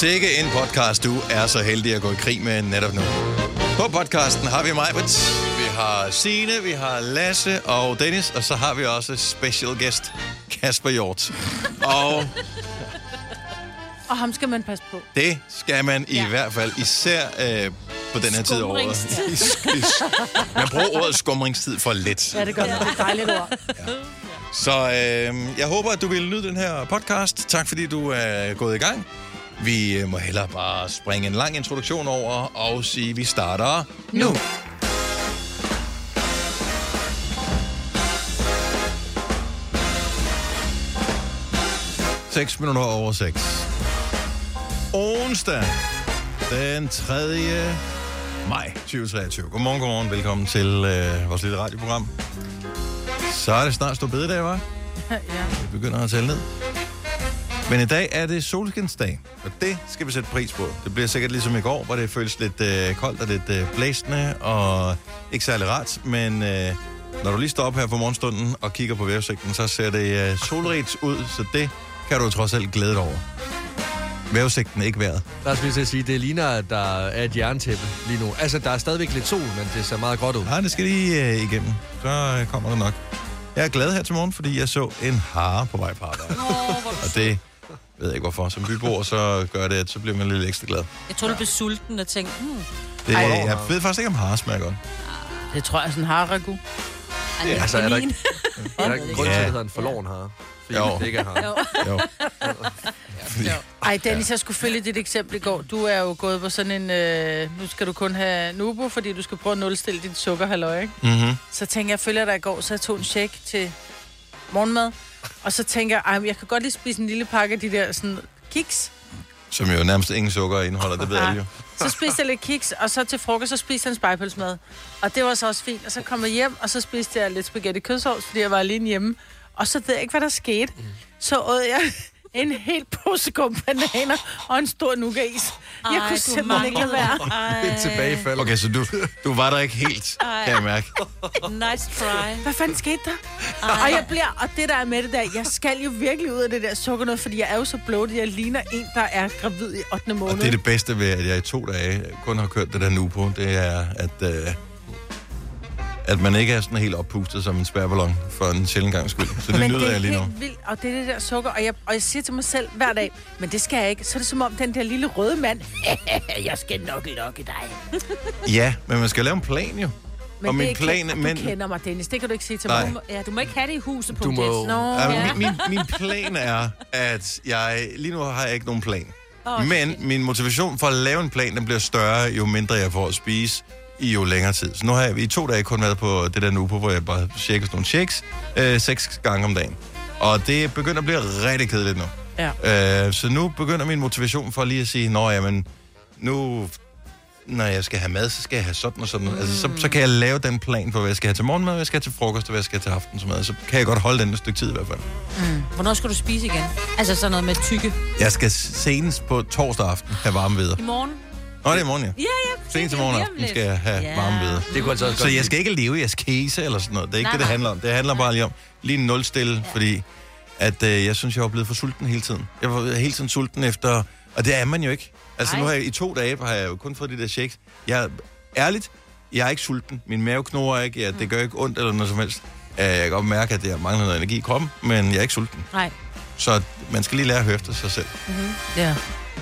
Sikke en podcast, du er så heldig at gå i krig med netop nu. På podcasten har vi Majbert, vi har Signe, vi har Lasse og Dennis, og så har vi også special guest Kasper Hjort. Og Og ham skal man passe på. det skal man i Ja. hvert fald, især øh, på den her tid. Skumringstid. Man bruger ordet skumringstid for lidt. Ja, det gør man. Det er et dejligt ord. Så øh, jeg håber, at du vil nyde den her podcast. Tak fordi du er gået i gang. Vi øh, må hellere bare springe en lang introduktion over og sige, at vi starter nu. 6 minutter over 6. Onsdag, den 3. maj 2023. Godmorgen, godmorgen. Velkommen til øh, vores lille radioprogram. Så er det snart stå bededag, hva'? Ja. Vi begynder at tælle ned. Men i dag er det solskinsdag, og det skal vi sætte pris på. Det bliver sikkert ligesom i går, hvor det føles lidt øh, koldt og lidt øh, blæsende og ikke særlig rart. Men øh, når du lige står op her på morgenstunden og kigger på vejrudsigten, så ser det øh, solrigt ud, så det kan du trods alt glæde dig over. Vejrudsigten er ikke vejret. Der er til at sige, det ligner, at der er et jerntæppe lige nu. Altså, der er stadigvæk lidt sol, men det ser meget godt ud. Nej, det skal lige øh, igennem. Så øh, kommer det nok. Jeg er glad her til morgen, fordi jeg så en hare på vej på arbejde. Og det ved jeg ikke hvorfor. Som byboer, så gør det, at så bliver man lidt ekstra glad. Jeg tror, du blev sulten og tænkte, hmm, Det, Ej. jeg ved faktisk ikke, om hare smager godt. Det tror jeg er sådan en haragu. ej, det altså, er der kanin. Er der ikke grund til, Ja. at det hedder en forloren her? Fordi Jo. det ikke er her. Jo. Jo. Ej, Dennis, jeg skulle følge dit eksempel i går. Du er jo gået på sådan en... Øh, nu skal du kun have Nubo, fordi du skal prøve at nulstille dit sukkerhalløj, ikke? Mm-hmm. Så tænker jeg, jeg følger dig i går, så jeg tog en shake til morgenmad. Og så tænker jeg, jeg kan godt lige spise en lille pakke af de der sådan kiks. Som jo nærmest ingen sukker indeholder, det ved alle jo. Så spiste jeg lidt kiks, og så til frokost, så spiste jeg en spejpølsmad. Og det var så også fint. Og så kom jeg hjem, og så spiste jeg lidt spaghetti kødsovs, fordi jeg var alene hjemme. Og så ved jeg ikke, hvad der skete. Så åd jeg en hel pose bananer og en stor nougatis. Jeg Ej, kunne simpelthen ikke lade være. Ej, Et tilbagefald. Okay, så du, du var der ikke helt, kan jeg mærke. Nice try. Hvad fanden skete der? Og jeg bliver, og det der er med det der, jeg skal jo virkelig ud af det der sukker noget, fordi jeg er jo så bloated, jeg ligner en, der er gravid i 8. måned. Og det er det bedste ved, at jeg i to dage kun har kørt det der nu på, det er, at, øh, at man ikke er sådan helt oppustet som en spærballon for en sjældent gang skyld. Så det men nyder det er jeg lige nu. helt vildt, og det er det der sukker, og jeg, og jeg siger til mig selv hver dag, men det skal jeg ikke. Så er det som om den der lille røde mand, jeg skal nok lokke dig. Ja, men man skal lave en plan jo. Men og min er plan, ikke, men, du kender mig, Dennis. Det kan du ikke sige til Nej. mig. Ja, du må ikke have det i huset på Du må- Nå, Ja, ja. min, min, min plan er, at jeg... Lige nu har jeg ikke nogen plan. Åh, Men min motivation for at lave en plan, den bliver større, jo mindre jeg får at spise i jo længere tid. Så nu har jeg i to dage kun været på det der nu på, hvor jeg bare sådan nogle shakes øh, seks gange om dagen. Og det begynder at blive rigtig kedeligt nu. Ja. Øh, så nu begynder min motivation for lige at sige, nå jamen, nu når jeg skal have mad, så skal jeg have sådan og sådan. Mm. Altså, så, så kan jeg lave den plan for, hvad jeg skal have til morgenmad, hvad jeg skal have til frokost, og hvad jeg skal have til aftensmad. Så kan jeg godt holde den et stykke tid i hvert fald. Hvornår skal du spise igen? Altså sådan noget med tykke. Jeg skal senest på torsdag aften have varme ved. I morgen? Nå, det er i morgen, ja. Ja, ja. Senest i morgen aften skal jeg have Ja. varme ved. Det kunne altså også Så godt jeg skal ikke leve i askese eller sådan noget. Det er ikke Nej, det, det handler om. Det handler bare lige om lige en nulstille, ja. fordi at, øh, jeg synes, jeg var blevet for sulten hele tiden. Jeg var hele tiden sulten efter... Og det er man jo ikke. Altså Nej. nu har jeg i to dage har jeg jo kun fået de der shakes. Jeg, ærligt, jeg er ikke sulten. Min mave knurrer ikke. Ja, det gør ikke ondt eller noget som helst. Jeg kan godt mærke, at jeg mangler noget energi i kroppen, men jeg er ikke sulten. Nej. Så man skal lige lære at høre efter sig selv. ja.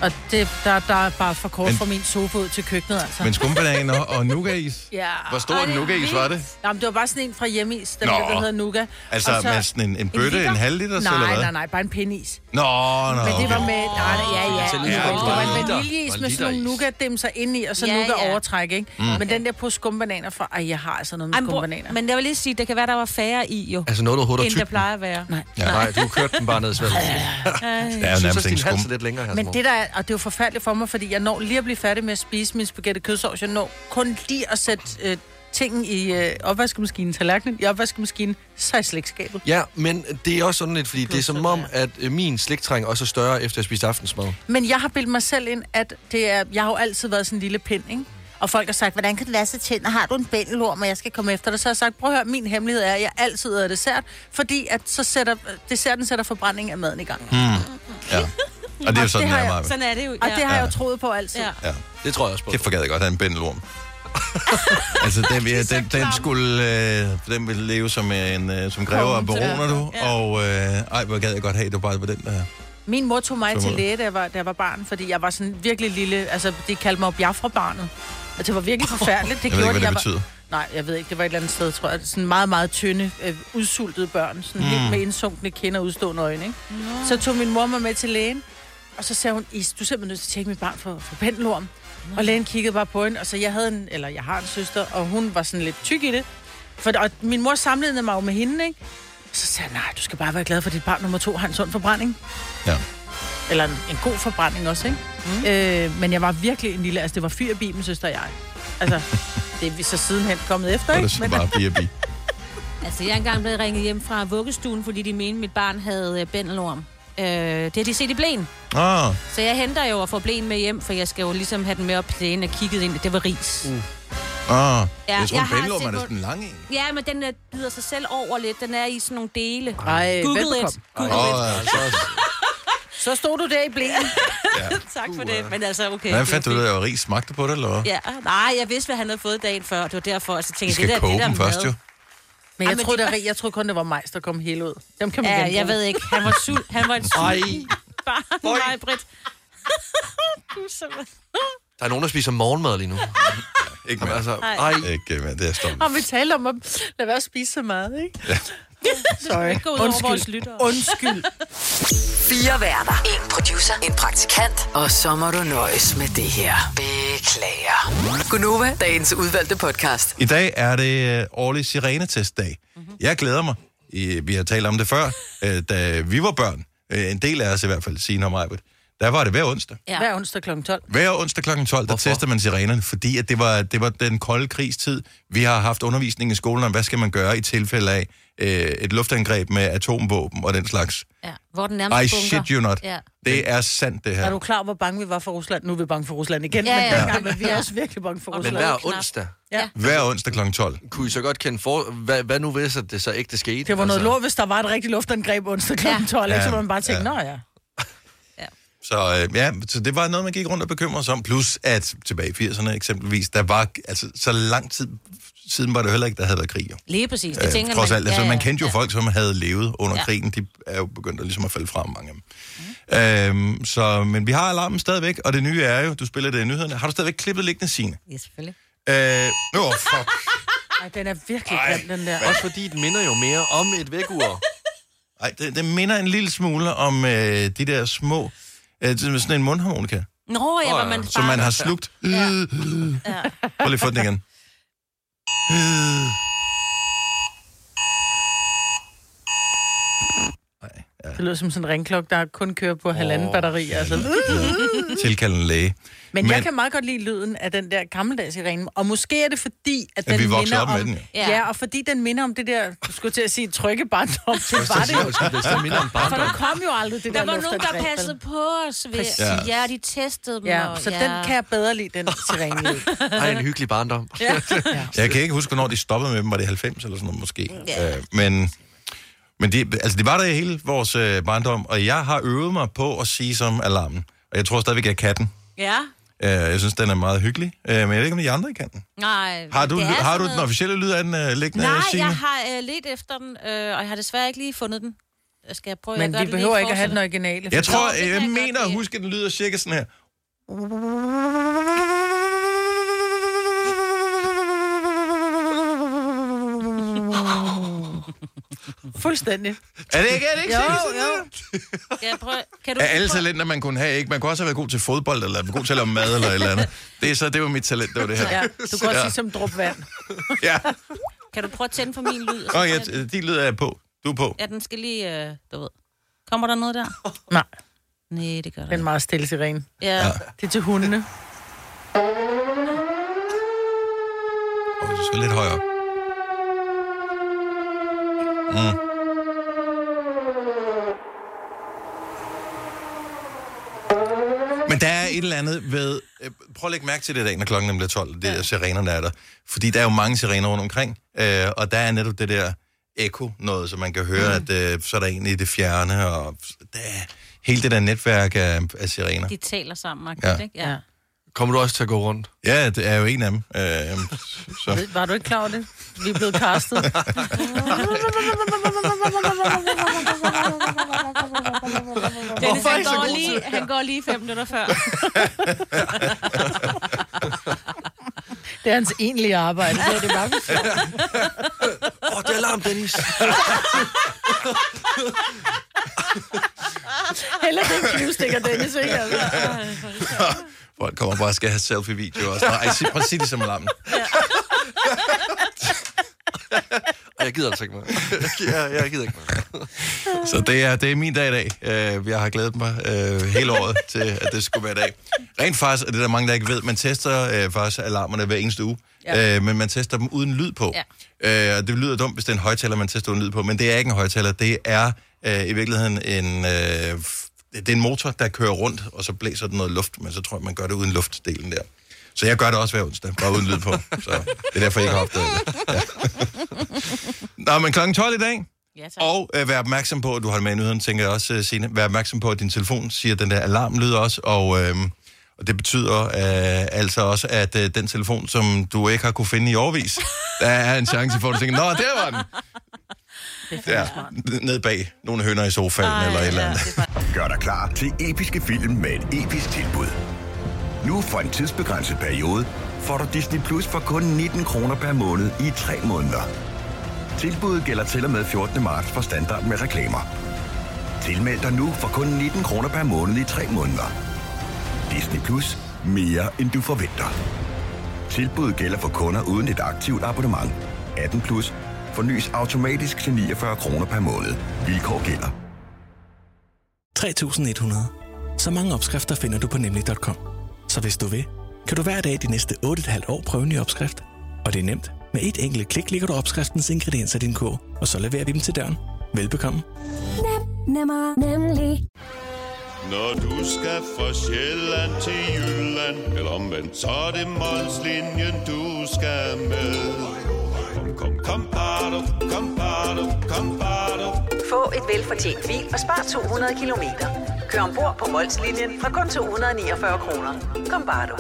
Og det, der, der er bare for kort Men- fra min sofa ud til køkkenet, altså. Men skumbananer og nougatis. ja. Hvor stor en det er nougatis var det? Jamen, det var bare sådan en fra hjemmeis, den Nå. der, der hedder Nougat. Altså Og så- med sådan en, en bøtte, en, en halv liter, nej, eller hvad? Nej, nej, bare en pindis. Nå, nå, Men det okay. var med... Nej, nej, ja, ja. Så ja, lige det så var en vaniljeis med sådan nogle nougat-dimser ind i, og så Ja, nougat ja. overtræk, ikke? Mm. Men den der på skumbananer fra... Ej, jeg har altså noget med bror, skumbananer. men jeg vil lige sige, det kan være, der var færre i jo, Altså noget, der overhovedet er end der plejer at være. Nej. Ja. Nej, du har kørt den bare ned i. Det er Jeg synes nærmest er skum. lidt længere her. Men det der er, og det er jo forfærdeligt for mig, fordi jeg når lige at blive færdig med at spise min spaghetti kødsovs. Jeg når kun lige at sætte øh, tingen i øh, opvaskemaskinen, tallerkenen i opvaskemaskinen, så er jeg slægtskabet. Ja, men det er også sådan lidt, fordi det er som om, at øh, min slægtræng også er større, efter jeg spiste aftensmad. Men jeg har bildt mig selv ind, at det er, jeg har jo altid været sådan en lille pind, ikke? Og folk har sagt, hvordan kan det være så tændt, og har du en bændelorm, og jeg skal komme efter dig? Så har jeg sagt, prøv at høre, min hemmelighed er, at jeg altid æder dessert, fordi at så sætter, desserten sætter forbrænding af maden i gang. Mm. Ja. Og det er jo sådan, det det er jeg-. Sådan er det jo. Og det har jeg jo troet på altid. Ja. Ja. Det tror jeg også på. Det forgad jeg godt have en bændelorm. altså, den, ja, den, den skulle øh, den ville leve som en øh, som grever af Konge, baroner, du. Ja. Og øh, ej, hvor gad jeg godt have, det var bare på den der. Min mor tog mig til læge, da jeg, var, da jeg var barn, fordi jeg var sådan virkelig lille. Altså, de kaldte mig jo Biafra-barnet. Og det var virkelig forfærdeligt. Det Jeg ved ikke, hvad det jeg betyder. Var... Nej, jeg ved ikke. Det var et eller andet sted, tror jeg. Sådan meget, meget tynde, øh, udsultede børn. Sådan mm. helt med indsunkne kinder og udstående øjne, ikke? Så tog min mor mig med til lægen. Og så sagde hun, "Is, du er simpelthen nødt til at tjekke mit barn for, for pendelorm. Og lægen kiggede bare på hende, og så jeg havde en, eller jeg har en søster, og hun var sådan lidt tyk i det. For, og min mor sammenlignede mig jo med hende, ikke? Så sagde jeg, nej, du skal bare være glad for, at dit barn nummer to har en sund forbrænding. Ja. Eller en, en god forbrænding også, ikke? Mm. Øh, men jeg var virkelig en lille... Altså, det var fyr bi, min søster og jeg. Altså, det er vi så sidenhen kommet efter, det ikke? så Men, bare bi. Altså, jeg er engang blevet ringet hjem fra vuggestuen, fordi de mente, at mit barn havde øh, bændelorm. Øh, det har de set i blæen. Ah, Så jeg henter jo og får blæen med hjem, for jeg skal jo ligesom have den med op på plænen og kigget ind. Det var ris. Mm. ah. Ja, jeg tror, jeg en set, er da sådan lang en. Ja, men den øh, bider sig selv over lidt. Den er i sådan nogle dele. Ej, Google velbekomme. it. Google Åh, it. ja, så, Så stod du der i blæen. Tak for det. Men altså, okay. hvordan det fandt du af, at ris smagte på det, eller hvad? Ja, nej, jeg vidste, hvad han havde fået dagen før. Det var derfor, så tænkte skal det der, koge det der dem først, mad. jo. Men Ej, jeg men troede, de- der, jeg troede kun, det var majs, der kom helt ud. Dem kan man Ja, genbruge. jeg ved ikke. Han var, sul, han var en Ej, sulten barn. Nej, Britt. du er så... der er nogen, der spiser morgenmad lige nu. Ikke mere. altså, Ej. ej. Ikke mere, det er stolt. Og vi talte om at lade være at spise så meget, ikke? Ja. Sorry. Lyttere. Undskyld. Fire værter. En producer. En praktikant. Og så må du nøjes med det her. Beklager. Gunova, dagens udvalgte podcast. I dag er det øh, årlig sirenetestdag. Mhm. Mm-hmm. Jeg glæder mig. Vi har talt om det før. Øh, da vi var børn, øh, en del af os i hvert fald, Signe og mig, der var det hver onsdag. Ja. Hver onsdag kl. 12. Hver onsdag kl. 12, der Hvorfor? tester man sirenerne, fordi at det, var, det var den kolde krigstid. Vi har haft undervisning i skolen om, hvad skal man gøre i tilfælde af øh, et luftangreb med atomvåben og den slags. Ja, hvor den I nærmest bunker. shit you not. Ja. Det er sandt, det her. Er du klar, hvor bange vi var for Rusland? Nu er vi bange for Rusland igen, Ja, men ja. dengang var vi også virkelig bange for Men Men Rusland. hver onsdag, Hver onsdag kl. 12. kunne I så godt kende for... Hvad, hvad nu hvis at det så ikke det skete? Det var noget altså, lort, hvis der var et rigtigt luftangreb onsdag kl. Ja. 12, ikke? så Ja. man bare tænke, Ja. nå ja. Så øh, ja, så det var noget, man gik rundt og bekymrede sig om. Plus at tilbage i 80'erne eksempelvis, der var, altså så lang tid siden var det heller ikke, der havde været krig. Jo. Lige præcis. Det Øh, tænker trods man. alt, altså man kendte jo ja. folk, som havde levet under Ja. krigen. De er jo begyndt at, ligesom at falde frem, mange af dem. Øhm, så, men vi har alarmen stadigvæk, og det nye er jo, du spiller det i nyhederne. Har du stadigvæk klippet liggende, Signe? Ja, selvfølgelig. Øh, oh, fuck. Ej, den er virkelig grim, den der. Også fordi den minder jo mere om et vægur. Ej, det, det minder en lille smule om øh, de der små, øh, det sådan en mundharmonika, Nå, ja, hvor man som man har slugt. Ja. Ja. Ja. Prøv lige at få den igen. Det lyder som sådan en ringklok, der kun kører på halvanden batteri. Altså. Tilkalde en læge. Men, jeg Men- kan meget godt lide lyden af den der gammeldags sirene. Og måske er det fordi, at At den vi minder op med om... den, jo. Ja. ja. og fordi den minder om det der, du skulle til at sige, trygge barndom. Det var det jo. Det minder om For der kom jo aldrig det Der der, var nogen, der passede på os ved sige, ja, de testede dem. Ja, og, så ja. den kan jeg bedre lide, den sirene. Ej, en hyggelig barndom. Ja. Jeg kan ikke huske, hvornår de stoppede med dem. Var det 90 eller sådan noget måske? Ja. Øh, men men de, altså, de var der i hele vores øh, barndom, og jeg har øvet mig på at sige som alarmen. Og jeg tror stadigvæk, jeg kan den. Ja. Øh, jeg synes, den er meget hyggelig. Øh, men jeg ved ikke, om de andre kan den. Nej. Har du, det er har du den officielle lyd af den øh, liggende, Nej, Signe? jeg har øh, let efter den, øh, og jeg har desværre ikke lige fundet den. Skal jeg prøve Men at gøre vi det behøver ikke at have den originale. Jeg tror, det jeg, jeg mener at huske, at den lyder cirka sådan her. Fuldstændig. Er det ikke, er det ikke Jo, jo. jeg prøve? Kan du Af alle talenter, man kunne have, ikke? Man kunne også have været god til fodbold, eller være god til at lave mad, eller et eller andet. Det, er så, det var mit talent, det var det her. Ja, du kan også Ja. sige som drup vand. Ja. Kan du prøve at tænde for min lyd? Og ja, de lyder er på. Du er på. Ja, den skal lige, øh, du ved. Kommer der noget der? Nej, Nej, det gør den der er meget stille sirene. Ja. Det er til hundene. Og du skal lidt højere op. Mm. Men der er et eller andet ved... øh, Prøv at lægge mærke til det i dag, når klokken er 12. Det er sirenerne er der. Fordi der er jo mange sirener rundt omkring. Øh, og der er netop det der ekko noget, så man kan høre, mm. at øh, så er der en i det fjerne. Og der, hele det der netværk af, af sirener. De taler sammen, Ja. ja. ikke? Ja. Kommer du også til at gå rundt? Ja, det er jo en af dem. Øh, så. Var du ikke klar over det? Vi er blevet castet. Dennis, han, går lige, han går lige fem minutter før. Det er hans egentlige arbejde. Så er det bare Åh, oh, det er alarm, Dennis. Heller det knivstikker Dennis, ikke? Altså. Folk kommer bare og skal have selfie-video også. Nej, sig, prøv at sige det som alarmen. Ej, jeg gider altså ikke mere. jeg, jeg gider ikke mere. Så det er, det er min dag i dag. Uh, jeg har glædet mig uh, hele året til, at det skulle være dag. Rent faktisk, og det er der mange, der ikke ved, man tester uh, faktisk alarmerne hver eneste uge. Ja. Ja. Men man tester dem uden lyd på. Ja. Og det lyder dumt, hvis det er en højtaler, man tester uden lyd på. Men det er ikke en højtaler. Det er i virkeligheden en... Uh, det er en motor, der kører rundt, og så blæser den noget luft, men så tror jeg, man gør det uden luftdelen der. Så jeg gør det også hver onsdag, bare uden lyd på. Så det er derfor, jeg ikke har opdaget det. Ja. Nå, men klokken 12 i dag, Ja, tak. og øh, vær opmærksom på, at du har det med i nyheden, tænker jeg også, øh, Signe. Vær opmærksom på, at din telefon siger, at den der alarm lyder også, og, øh, og det betyder øh, altså også, at øh, den telefon, som du ikke har kunne finde i årvis, der er en chance for, at du tænker, nå, der var den. Det er Ja, ned bag nogle hønder i sofaen Ej, eller et eller andet. det bare- Gør dig klar til episke film med et episk tilbud. Nu for en tidsbegrænset periode får du Disney Plus for kun 19 kroner per måned i 3 måneder. Tilbuddet gælder til og med 14. marts for standard med reklamer. Tilmeld dig nu for kun 19 kroner per måned i 3 måneder. Disney Plus. Mere end du forventer. Tilbuddet gælder for kunder uden et aktivt abonnement. 18 plus. Fornyes automatisk til 49 kroner per måned. Vilkår gælder. 3100. Så mange opskrifter finder du på nemlig.com. Så hvis du vil, kan du hver dag de næste 8,5 år prøve en ny opskrift. Og det er nemt. Med et enkelt klik ligger du opskriftens ingredienser i din kog, og så leverer vi dem til døren. Velbekomme. Nemmer, nemlig. Når du skal fra Sjælland til Jylland Eller omvendt, så er det Molslinjen, du skal med Kom, kom, bado, kom, bado, kom, bado. Få et velfortjent bil og spar 200 kilometer. Kør ombord på Molslinjen fra kun 249 kroner. Kom bare du.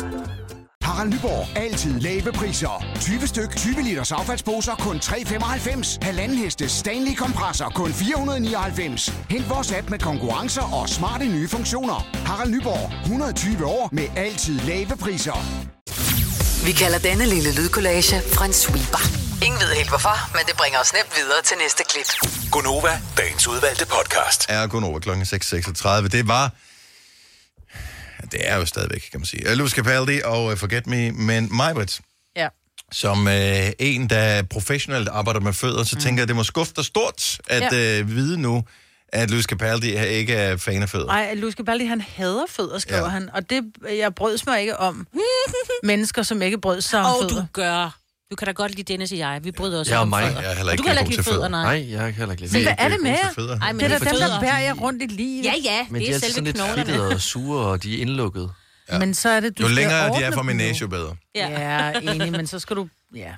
Harald Nyborg. Altid lave priser. 20 styk, 20 liters affaldsposer kun 3,95. Halvanden heste Stanley kompresser kun 499. Hent vores app med konkurrencer og smarte nye funktioner. Harald Nyborg. 120 år med altid lave priser. Vi kalder denne lille lydkollage en sweeper. Ingen ved helt hvorfor, men det bringer os nemt videre til næste klip. Gonova, dagens udvalgte podcast. er kun over klokken 6.36. Det var... Det er jo stadigvæk, kan man sige. Louis Capaldi og uh, Forget Me, men Majbrit, Ja. som øh, en, der professionelt arbejder med fødder, så mm. tænker jeg, det må skuffe dig stort at Ja. øh, vide nu, at Louis Capaldi er ikke er fan af fødder. Nej, Louis Capaldi, han hader fødder, skriver Ja. han. Og det, jeg brøds mig ikke om mennesker, som ikke brød sig om Og fødder. du gør. Du kan da godt lide Dennis og jeg. Vi bryder os Ja, om mig. fødder. Jeg er heller Og ikke du kan heller ikke lide fødder, fødder. nej. Nej, jeg kan heller ikke lide Men Vi hvad er det med jer? fødder. Ej, men Det er da er dem, der fødder. bærer jer rundt i livet. Ja, ja, Men det de er er altid selve sådan lidt knoglerne. fedtede og sure, og de er indlukket. Ja. Men så er det, du Jo længere de er fra min jo. næse, jo bedre. Ja. Ja, enig, men så skal du... Ja.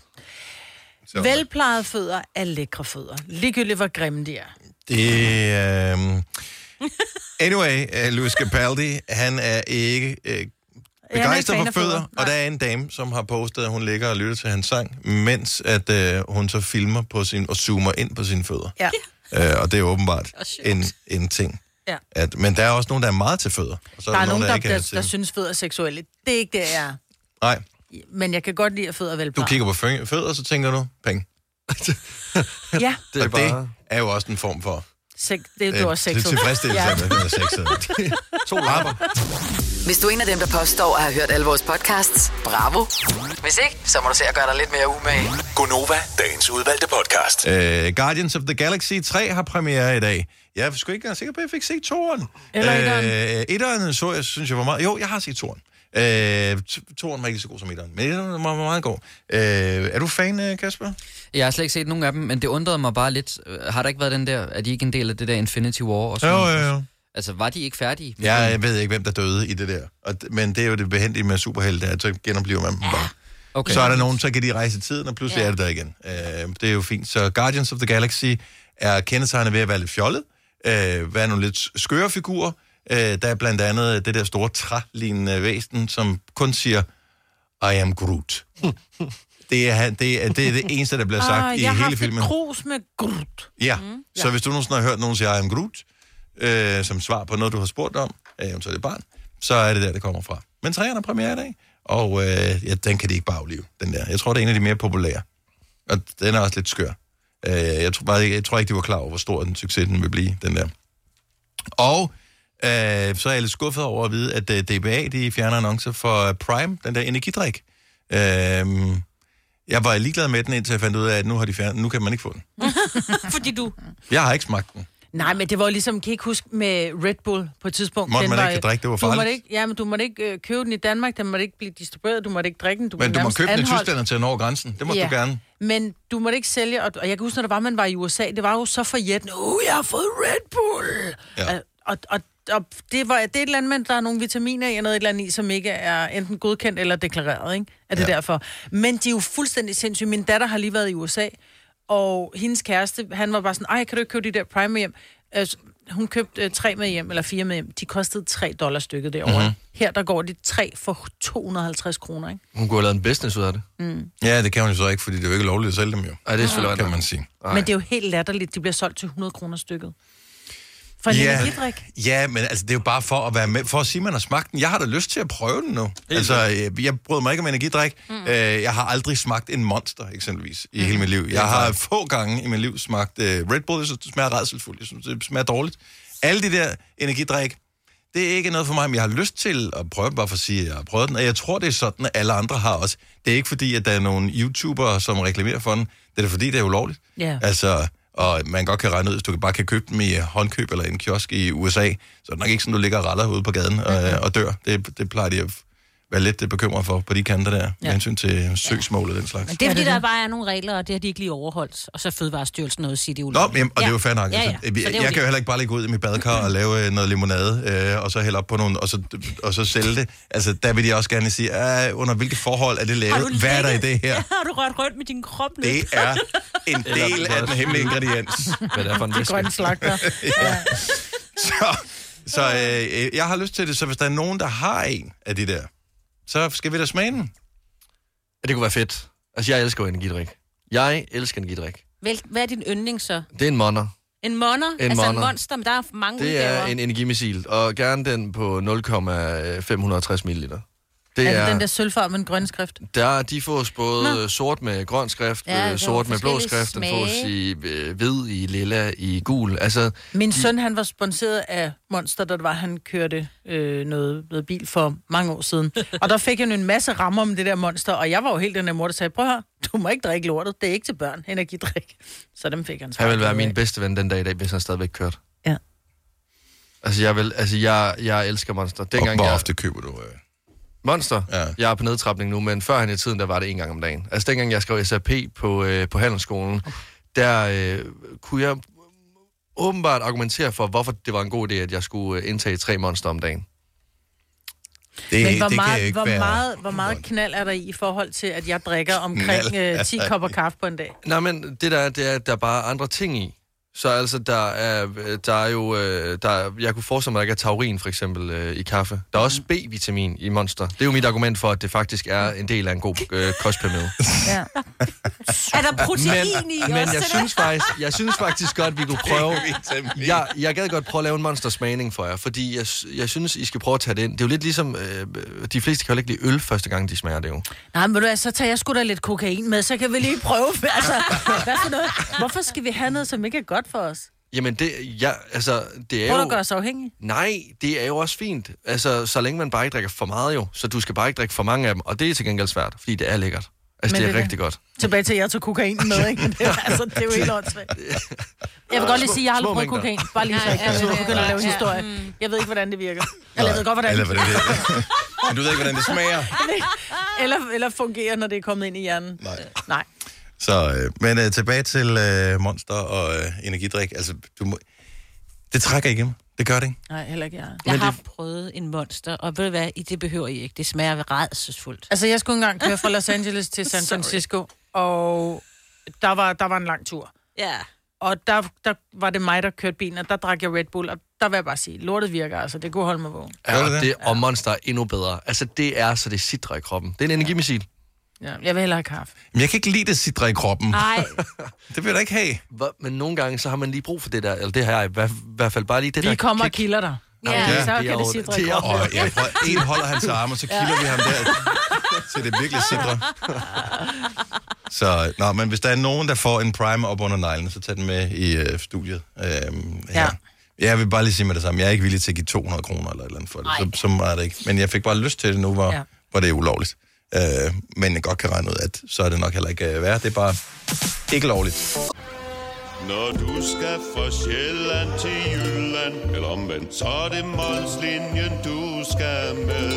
Så. Velplejede fødder er lækre fødder. Ligegyldigt, hvor grimme de er. Det er... Um... Anyway, uh, Louis Capaldi, han er ikke uh, begejstret for fødder, fødder. og der er en dame, som har postet, at hun ligger og lytter til hans sang, mens at uh, hun så filmer på sin, og zoomer ind på sine fødder. Ja. Uh, og det er åbenbart en, en ting. Ja. At, men der er også nogen, der er meget til fødder. Og så Der er nogen, der, ikke der, er der, der til. synes, fødder er seksuelle. Det er ikke det, jeg er. Nej, Men jeg kan godt lide, at fødder er du kigger på fø- fødder, så tænker du, penge. Ja, Det er og bare det er jo også en form for... sek, det er du også det er sexet. tilfredsstillelse, Ja. at man er sexet. to lapper. Hvis du er en af dem, der påstår at have hørt alle vores podcasts, bravo. Hvis ikke, så må du se at gøre dig lidt mere umage. Gonova, dagens udvalgte podcast. Uh, Guardians of the Galaxy 3 har premiere i dag. Jeg er sgu ikke engang sikker på, at jeg fik set toren. Eller etteren. Uh, etteren så jeg, synes jeg var meget... Jo, jeg har set toren. Uh, toren var ikke så god som etteren, men etteren var var meget god. Uh, er du fan, uh, Kasper? Jeg har slet ikke set nogen af dem, men det undrede mig bare lidt. Øh, Har der ikke været den der, er de ikke en del af det der Infinity War? Og sådan Jo, jo, jo. Altså, var de ikke færdige? med Ja, den? jeg ved ikke, hvem der døde i det der. Og, men det er jo det behendige med superhelte, at så genoplever man dem bare. Okay. Så er der nogen, så kan de rejse i tiden, og pludselig Ja. ja. er det der igen. Uh, det er jo fint. Så Guardians of the Galaxy er kendetegnet ved at være lidt fjollet, uh, være nogle lidt skøre figurer, Øh, der er blandt andet det der store trælignende væsen, som kun siger, I am Groot. Det er, han- det, er, det er det eneste, der bliver sagt Ah, i jeg har hele haft filmen. et krus med grut. Ja, mm. så Ja. hvis du nogensinde har hørt nogen sige, I am Groot, øh, som svar på noget, du har spurgt om, øh, eventuelt et barn, så er det der, det kommer fra. Men træerne er premiere i dag, og øh, ja, den kan de ikke bare aflive, den der. Jeg tror, det er en af de mere populære. Og den er også lidt skør. Øh, jeg, tror bare, ikke- jeg tror ikke, de var klar over, hvor stor den succes den vil blive, den der. Og øh, så er jeg lidt skuffet over at vide, at øh, DBA de fjerner annoncer for Prime, den der energidrik. Øh, jeg var ligeglad med den, indtil jeg fandt ud af, at nu, har de fjernet, nu kan man ikke få den. Fordi du... Jeg har ikke smagt den. Nej, men det var ligesom, kan I ikke huske med Red Bull på et tidspunkt? Måtte Den man var, ikke drikke, det var Du måtte farligt. ikke, ja, men du måtte ikke øh, købe den i Danmark, den måtte ikke blive distribueret, du måtte ikke drikke den. Du Men du må købe den i anholdt. Tyskland til over grænsen. Det må ja. du gerne. Men du måtte ikke sælge, og, og jeg kan huske, når det var, man var i USA, det var jo så forjættende, uh, jeg har fået Red Bull! Ja. Og, og, og, og det, var, det er et eller andet, men der er nogle vitaminer i, og noget et eller andet i, som ikke er enten godkendt eller deklareret, ikke? Er det ja. derfor? Men de er jo fuldstændig sindssyge. Min datter har lige været i USA, og hendes kæreste, han var bare sådan, ej, kan du ikke købe de der Prime hjem? Altså, hun købte øh, tre med hjem, eller fire med hjem. De kostede 3 dollar stykket derovre. Mhm. Mm-hmm. Her, der går de tre for 250 kroner, ikke? Hun kunne have lavet en business ud af det. Mm. Ja, det kan hun jo så ikke, fordi det er jo ikke lovligt at sælge dem jo. Ej, det er selvfølgelig kan man sige. Men det er jo helt latterligt. De bliver solgt til 100 kroner stykket. For en Ja. energidrik. Ja, men altså, det er jo bare for at være med, for at sige, at man har smagt den. Jeg har da lyst til at prøve den nu. Altså, øh, jeg bryder mig ikke om energidrik. Mm. Øh, jeg har aldrig smagt en monster, eksempelvis, i mm. hele mit liv. Jeg har få gange i mit liv smagt øh, Red Bull, jeg synes, det smager redselsfuldt. Jeg synes, det smager dårligt. Alle de der energidrik, det er ikke noget for mig, men jeg har lyst til at prøve den, bare for at sige, at jeg har prøvet den. Og jeg tror, det er sådan, at alle andre har også. Det er ikke fordi, at der er nogle YouTubere, som reklamerer for den. Det er da fordi, det er ulovligt. Ja. Altså, og man godt kan regne ud, hvis du bare kan købe dem i håndkøb eller i en kiosk i USA, så er det nok ikke sådan, du ligger og raller ude på gaden og, og dør. Det, det plejer de at være lidt bekymret for på de kanter der, ja. med hensyn til søgsmål og den slags. Men det er, fordi der bare er nogle regler, og det har de ikke lige overholdt. Og så er Fødevarestyrelsen noget sige, det er Nå, ulovligt. jamen, og det er jo fair nok. Ja, ja. Altså, jeg, jeg kan jo heller ikke bare ligge ud i mit badekar og lave øh, noget limonade, øh, og så hælde op på nogle, og så, og så sælge det. Altså, der vil de også gerne sige, under hvilke forhold er det lavet? Hvad er der i det her? Har du rørt rundt med din krop nu? Det er en del af den hemmelige ingrediens. Hvad er det for en Det er grønne slagter. ja. Så, så øh, jeg har lyst til det, så hvis der er nogen, der har en af de der, så skal vi da smage den. Ja, det kunne være fedt. Altså, jeg elsker jo energidrik. Jeg elsker energidrik. Vel, hvad er din yndling så? Det er en monner. En monner? En altså monner. en monster, men der er mange Det udgaver. er en energimissil, og gerne den på 0,560 ml. Det er, er den der sølvfarve med en grøn skrift? Der, de fås både Nå. sort med grøn skrift, Ja, der sort er med blå skrift, den fås smage. i øh, hvid, i lilla, i gul. Altså, Min de, søn, han var sponsoreret af Monster, da det var, han kørte øh, noget, noget bil for mange år siden. Og der fik han en masse rammer om det der Monster, og jeg var jo helt den der mor, der sagde, prøv her, du må ikke drikke lortet, det er ikke til børn, energidrik. Så dem fik han Han vil være min bedste ven den dag i dag, hvis han stadigvæk kørte. Ja. Altså, jeg, vil, altså jeg, jeg elsker Monster. Dengang hvor jeg, ofte køber du? Øh? Monster? Ja. Jeg er på nedtrapning nu, men før i tiden, der var det en gang om dagen. Altså, dengang jeg skrev SAP på, øh, på handelsskolen, der øh, kunne jeg åbenbart argumentere for, hvorfor det var en god idé, at jeg skulle øh, indtage tre monster om dagen. Det, Men hvor, det meget, ikke hvor, være... meget, hvor meget knald er der i i forhold til, at jeg drikker omkring Knald. øh, 10 kopper kaffe på en dag? Nej, men det der er, det er, at der er bare andre ting i. Så altså, der er, der er jo... Øh, der er, jeg kunne forestille mig, at der ikke er taurin, for eksempel, øh, i kaffe. Der er også B-vitamin i Monster. Det er jo mit argument for, at det faktisk er en del af en god øh, kostpyramide. Ja. Er der protein i Men også jeg synes, faktisk, jeg synes faktisk godt, vi kunne prøve... Jeg, jeg gad godt prøve at lave en monster smagning for jer, fordi jeg, jeg synes, I skal prøve at tage det ind. Det er jo lidt ligesom... Øh, de fleste kan jo ikke lide øl første gang, de smager det jo. Nej, men du så tager jeg sgu da lidt kokain med, så kan vi lige prøve. Altså, hvad for noget? Hvorfor skal vi have noget, som ikke er godt for os? Jamen, det, ja, altså, det er Prøv jo... at gøre os afhængige. Nej, det er jo også fint. Altså, så længe man bare ikke drikker for meget jo. Så du skal bare ikke drikke for mange af dem. Og det er til gengæld svært, fordi det er lækkert. Altså, Men det er det rigtig godt. Tilbage til, at jeg tog kokain med, ikke? Det er, altså, det er jo helt åndssvagt. Jeg vil godt lige sige, at jeg har aldrig prøvet kokain. Bare lige så jeg ja, begynder at lave en historie. Mm. Jeg ved ikke, hvordan det virker. Eller jeg ved godt, hvordan det det Men du ved ikke, hvordan det smager. eller, eller fungerer, når det er kommet ind i hjernen. Nej. Nej. Så, øh, men øh, tilbage til øh, Monster og øh, energidrik. Altså, du må... Det trækker igennem. Det gør det ikke. Nej, heller ikke jeg. Jeg har prøvet en monster, og ved du hvad, I det behøver I ikke. Det smager rædselsfuldt. Altså, jeg skulle engang køre fra Los Angeles til San. Francisco, og der var, der var en lang tur. Ja. og der, der var det mig, der kørte bilen, og der drak jeg Red Bull, og der vil jeg bare sige, lortet virker, altså det kunne holde mig vågen. Ja, og, det, og Monster er endnu bedre. Altså, det er så det sidder i kroppen. Det er en energimissil. Ja, jeg vil hellere have kaffe. Men jeg kan ikke lide det sidder i kroppen. Nej. Det vil jeg da ikke have. Hvor- Men nogle gange, så har man lige brug for det der, eller det her i hvert, hvert fald bare lige det Vi der kommer og kick. kilder dig. Ja. Ja, så det er kan det jo- det i kroppen. Og prøver, en holder hans arm, og så kilder vi ham der, så det virkelig sidder. Så, nå, men hvis der er nogen, der får en prime op under neglen, så tag den med i øh, studiet. Øhm, Ja. Jeg vil bare lige sige med det samme. Jeg er ikke villig til at give 200 kroner eller et eller andet for det. Så, så meget er det ikke. Men jeg fik bare lyst til det nu, hvor, Ja. ja. hvor det er ulovligt. Øh, men jeg godt kan regne ud, at så er det nok heller ikke øh, værd. Det er bare ikke lovligt. Når du skal fra Sjælland til Jylland Eller omvendt, så er det Molslinjen, du skal med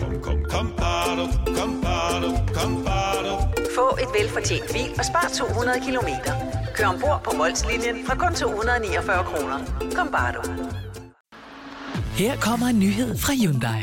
Kom, kom, kom, bado, kom, bado, kom, bado. Få et velfortjent bil og spar 200 kilometer. Kør ombord på Molslinjen fra kun 249 kroner. Kom bare du. Her kommer en nyhed fra Hyundai.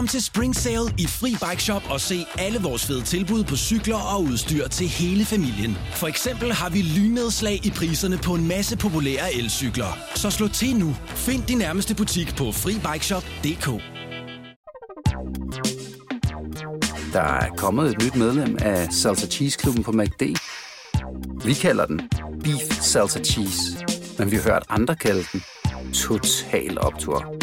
Kom til Spring Sale i Fri Bike Shop og se alle vores fede tilbud på cykler og udstyr til hele familien. For eksempel har vi lynnedslag i priserne på en masse populære elcykler. Så slå til nu. Find din nærmeste butik på FriBikeShop.dk. Der er kommet et nyt medlem af Salsa Cheese Klubben på MACD. Vi kalder den Beef Salsa Cheese, men vi har hørt andre kalde den Total Optor.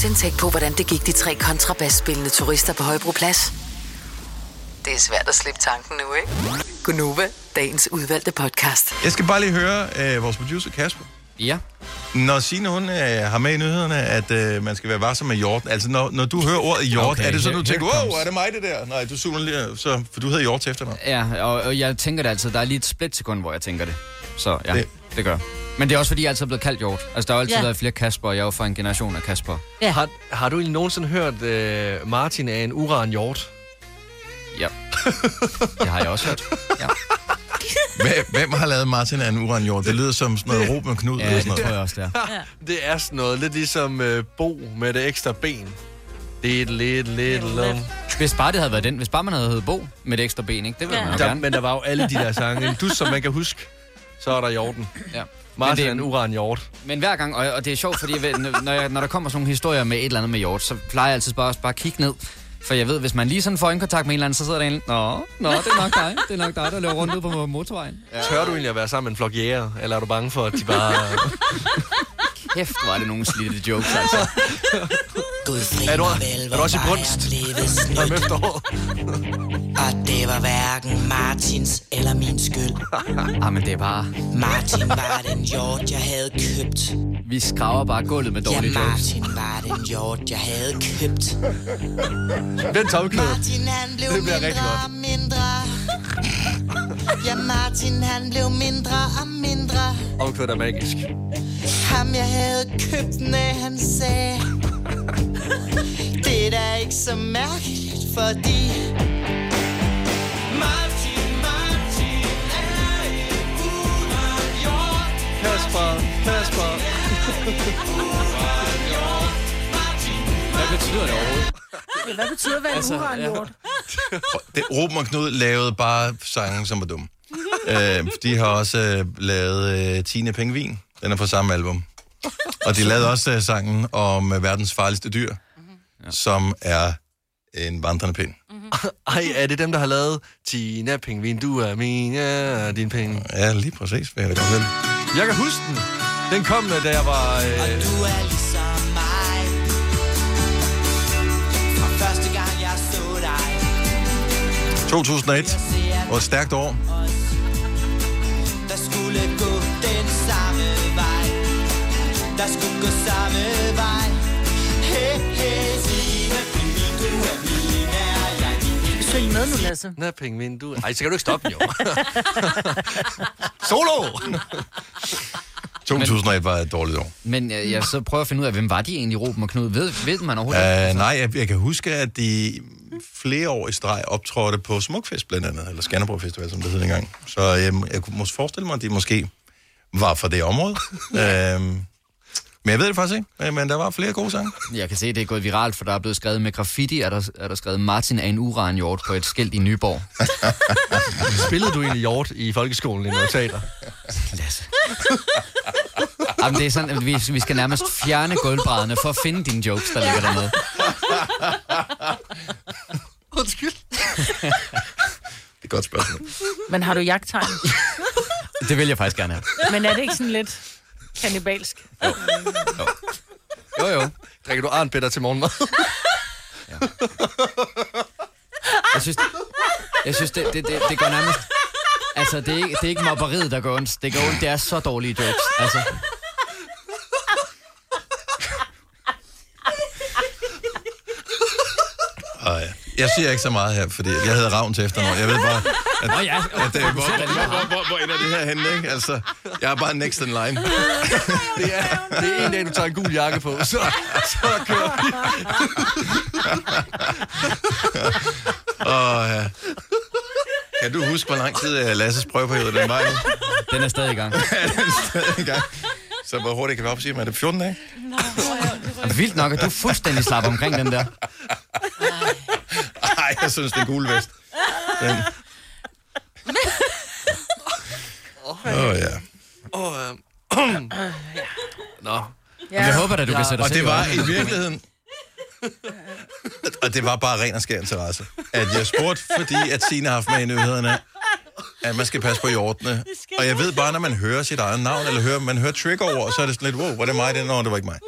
Tænkt på, hvordan det gik de tre kontrabasspillende turister på Højbroplads? Det er svært at slippe tanken nu, ikke? Gunova, dagens udvalgte podcast. Jeg skal bare lige høre øh, vores producer Kasper. Ja. Når Signe, hun øh, har med i nyhederne, at øh, man skal være varsom med hjort. Altså, når, når du hører ordet hjort, Okay, er det sådan, du tænker, wow, er det mig det der? Nej, du zoomer lige, så, for du hedder hjort til efternavn. Ja, og, og jeg tænker det altid. Der er lige et splitsekund, hvor jeg tænker det. Så ja, det, Det- det gør jeg. Men det er også fordi, jeg altid er blevet kaldt hjort. Altså, der har altid Ja. ja. været flere Kasper, og jeg er jo fra en generation af Kasper. Ja. Har, har du egentlig nogensinde hørt, øh, Martin er en uran hjort? Ja. Det har jeg også hørt. Ja, Hvem, hvem har lavet Martin af en uranjord? Det lyder som sådan noget ja, Ruben Knud. ja eller det sådan tror noget. jeg også, det er. Det er sådan noget, lidt ligesom øh, Bo med det ekstra ben. Lidt, lidt, lidt, lidt. Hvis bare det havde været den. Hvis bare man havde heddet Bo med det ekstra ben, ikke? Det ville Ja. man jo Der, gerne. men der var jo alle de der sange. Dus, som man kan huske. Så er der hjorten. Ja. Martin det- er en uran hjort. Men hver gang, og, og det er sjovt, fordi jeg ved, når, jeg, når der kommer sådan nogle historier med et eller andet med hjort, så plejer jeg altid bare, bare at kigge ned. For jeg ved, hvis man lige sådan får øjenkontakt med en eller anden, så sidder der en, Nå, nå, det er nok dig. Det er nok dig, der løber rundt ude på motorvejen. Ja. Tør du egentlig at være sammen med en flok jæger? Eller er du bange for, at de bare... Kæft, var det nogle slidte jokes, altså. er, du, er du også i brunst? Om? Og det var hverken Martins eller min skyld. ah, men det er bare... Martin var den hjort, jeg havde købt. Vi skraver bare gulvet med Ja, dårlige jokes. Martin var den hjort, jeg havde købt. Vent tomklæde. Martin han blev Det mindre og mindre. Ja, Martin han blev mindre og mindre. Omkvædet er magisk. Ham jeg havde købt, når han sagde. Ikke så mærkeligt, fordi... Martin, Martin er en uren hjort. Kasper, Kasper. Hvad betyder det overhovedet? Hvad betyder at være en Altså, altså, uranjord? Det, Ruben og Knud lavede bare sange, som var dumme. øh, de har også øh, lavet øh, Tine Pengvin. Den er fra samme album. Og de lavede også øh, sangen om øh, verdens farligste dyr, ja. som er en vandrende pind. Ej, er det dem, der har lavet Tina Pingvin, du er min, ja, din penge? Ja, lige præcis. Vil jeg godt vide. Jeg kan huske den. Den kom, da jeg var... Øh, Du er ligesom mig. Fra første gang jeg så dig. 2001 var et stærkt år. Der skulle gå den samme vej Der skulle gå samme vej din synge med nu, Lasse. Nå, pingvin, du... Ej, så kan du ikke stoppe, jo. Solo! 2001 var et dårligt år. Men øh, jeg så prøver at finde ud af, hvem var de egentlig, Ruben og Knud? Ved, ved man overhovedet? Uh, nej, jeg, jeg kan huske, at de flere år i streg optrådte på Smukfest blandt andet, eller Skanderborg Festival, som det hed engang. Så øhm, jeg kunne måske forestille mig, at de måske var fra det område. øhm, men jeg ved det faktisk ikke, øh, men der var flere gode sange. Jeg kan se, at det er gået viralt, for der er blevet skrevet med graffiti, er der, er der skrevet Martin er en uranhjort på et skilt i Nyborg. Spillede du egentlig hjort i folkeskolen i noget teater? Lasse. Jamen, det er sådan, at vi, vi skal nærmest fjerne gulvbrædderne for at finde dine jokes, der ligger dernede. Undskyld. Det er et godt spørgsmål. Men har du jagttegn? Det vil jeg faktisk gerne have. Men er det ikke sådan lidt kannibalsk? Jo, jo. Drikker du arnbitter til morgenmad? Jeg synes, jeg synes det, det, det, det går nærmest... Altså, det er, ikke, det er ikke mobberiet, der går ondt. Det går ondt, det er så dårlige jokes. Altså, Og, ja. Jeg siger ikke så meget her, fordi jeg hedder Ravn til efternavn. Jeg ved bare, at, Nå ja, at, at, hvor, hvor, hvor, hvor, hvor ender det her henne, ikke? Altså, jeg er bare next in line. Det er, det er en dag, du tager en gul jakke på, så, så kører vi. Og, ja. Kan du huske, hvor lang tid øh, Lasses prøveperiode den var nu? den er stadig i gang. Ja, den er stadig i gang. Så hvor hurtigt kan vi op sige, er det 14 dage? Og vildt nok, at du fuldstændig slapper omkring den der. Nej, jeg synes, det er gul vest. Den. Åh, oh, ja. Åh, øh. Nå. Ja. Jeg håber da, du kan sætte dig Og det var i virkeligheden... og det var bare ren og skær interesse. At jeg spurgte, fordi at Signe har haft med i nyhederne, at man skal passe på hjortene. Og jeg ved bare, når man hører sit eget navn, eller hører, man hører trigger så er det sådan lidt, wow, var det mig? Det, Nå, det var ikke mig.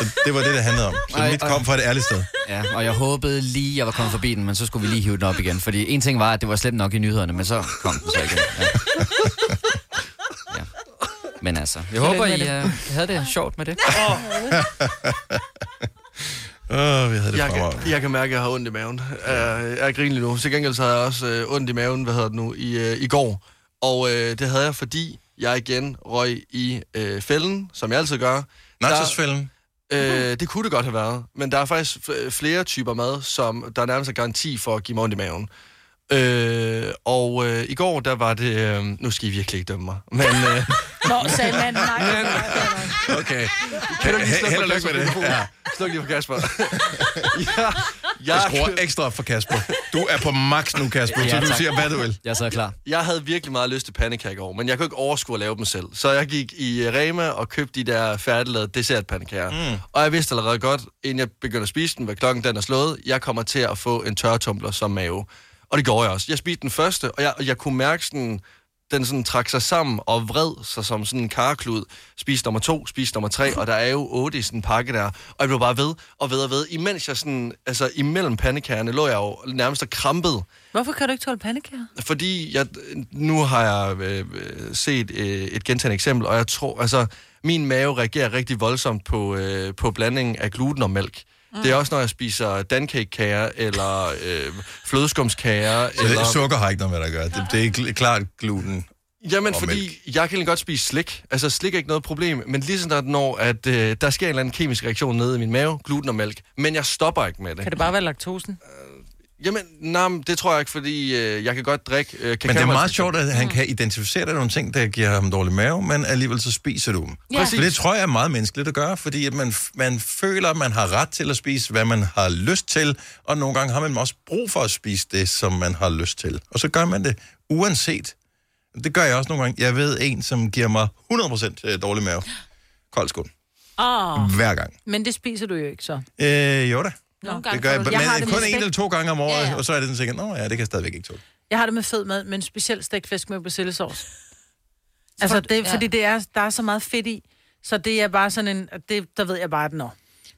Så det var det, det handlede om. Så Ej, mit kom fra et ærligt sted. Ja, og jeg håbede lige, jeg var kommet forbi den, men så skulle vi lige hive den op igen. Fordi en ting var, at det var slet nok i nyhederne, men så kom den så igen. Ja. Ja. Men altså, jeg håber, I uh, havde det sjovt med det. Åh, oh, vi havde det Jeg fremragende. kan, jeg kan mærke, at jeg har ondt i maven. Jeg, jeg griner lige nu. Til gengæld så havde jeg også øh, ondt i maven, hvad hedder det nu, i, øh, i går. Og øh, det havde jeg, fordi jeg igen røg i øh, fælden, som jeg altid gør. Nachosfælden? Øh, det kunne det godt have været. Men der er faktisk flere typer mad, som der er nærmest er garanti for at give mig ondt i maven. Øh, og øh, i går, der var det... Øh, nu skal I virkelig ikke dømme mig. Men, øh, Nå, sagde manden, nej. Okay. kan du lige slukke for lykke med Kasper? det. Ja. Sluk lige for Kasper. ja, Jeg skruer ekstra op for Kasper. Du er på max nu, Kasper, så Ja, du tak. siger, hvad du vil. Jeg er så klar. Jeg havde virkelig meget lyst til pandekager i går, men jeg kunne ikke overskue at lave dem selv. Så jeg gik i øh, Rema og købte de der færdiglavede dessertpandekager. Mm. Og jeg vidste allerede godt, inden jeg begyndte at spise den, hvad klokken den er slået, jeg kommer til at få en tørretumbler som mave. Og det gjorde jeg også. Jeg spiste den første, og jeg, og jeg kunne mærke sådan, den sådan trak sig sammen og vred sig som sådan en karklud. Spis nummer to, spis nummer tre, og der er jo otte i sådan en pakke der. Og jeg blev bare ved og ved og ved. Imens jeg sådan, altså imellem pandekagerne lå jeg jo nærmest og krampede. Hvorfor kan du ikke tåle pandekager? Fordi jeg, nu har jeg øh, øh, set øh, et gentagende eksempel, og jeg tror, altså, min mave reagerer rigtig voldsomt på, øh, på blandingen af gluten og mælk. Mm. Det er også, når jeg spiser dancake-kager, eller øh, flødeskumskager, Så det, eller... sukker har ikke noget med det at gøre. Det, det er klart gluten. Jamen, og fordi mælk. jeg kan godt spise slik. Altså, slik er ikke noget problem. Men lige sådan, når at, øh, der sker en eller anden kemisk reaktion nede i min mave, gluten og mælk, men jeg stopper ikke med det. Kan det bare være laktosen? Jamen, nej, det tror jeg ikke, fordi øh, jeg kan godt drikke øh, Men det er meget sjovt, at han kan identificere dig nogle ting, der giver ham dårlig mave, men alligevel så spiser du dem. Ja. Præcis. For det tror jeg er meget menneskeligt at gøre, fordi at man, man føler, at man har ret til at spise, hvad man har lyst til, og nogle gange har man også brug for at spise det, som man har lyst til. Og så gør man det uanset. Det gør jeg også nogle gange. Jeg ved en, som giver mig 100% dårlig mave. Kold skål. Åh, oh, Hver gang. men det spiser du jo ikke så. Øh, jo da. Nogle Det gør jeg, men jeg har det kun en eller to gange om året, Ja, ja, ja. ja. og så er det sådan sikkert, nå ja, det kan jeg stadigvæk ikke tåle. Jeg har det med fed mad, men specielt stegt fisk med persillesauce. Altså, det, ja. fordi det er, der er så meget fedt i, så det er bare sådan en, det, der ved jeg bare, at nå.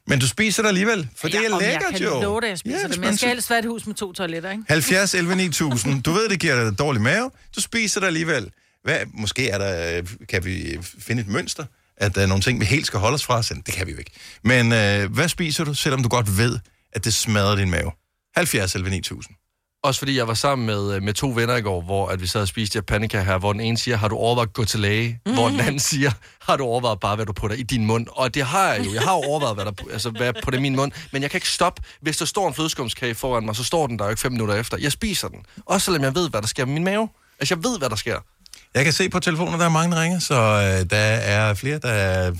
Men du spiser det alligevel, for det er lækkert jeg kan jo. love det, jeg spiser Ja, det, men jeg skal helst være et hus med to toiletter, ikke? 70, 11, 9000. Du ved, det giver dig dårlig mave. Du spiser det alligevel. Hvad, måske er der, kan vi finde et mønster, at der er nogle ting, vi helt skal holde os fra. Så det kan vi jo ikke. Men øh, hvad spiser du, selvom du godt ved, at det smadrer din mave? 70, 11, 9000. Også fordi jeg var sammen med, øh, med to venner i går, hvor at vi sad og spiste japanica her, hvor den ene siger, har du overvejet at gå til læge? Mm. Hvor den anden siger, har du overvejet bare, hvad du putter i din mund? Og det har jeg jo. Jeg har jo overvejet, hvad der altså, hvad jeg putter i min mund. Men jeg kan ikke stoppe. Hvis der står en flødeskumskage foran mig, så står den der jo ikke fem minutter efter. Jeg spiser den. Også selvom jeg ved, hvad der sker med min mave. Altså, jeg ved, hvad der sker. Jeg kan se på telefonen, at der er mange, der ringer, så øh, der er flere, der er,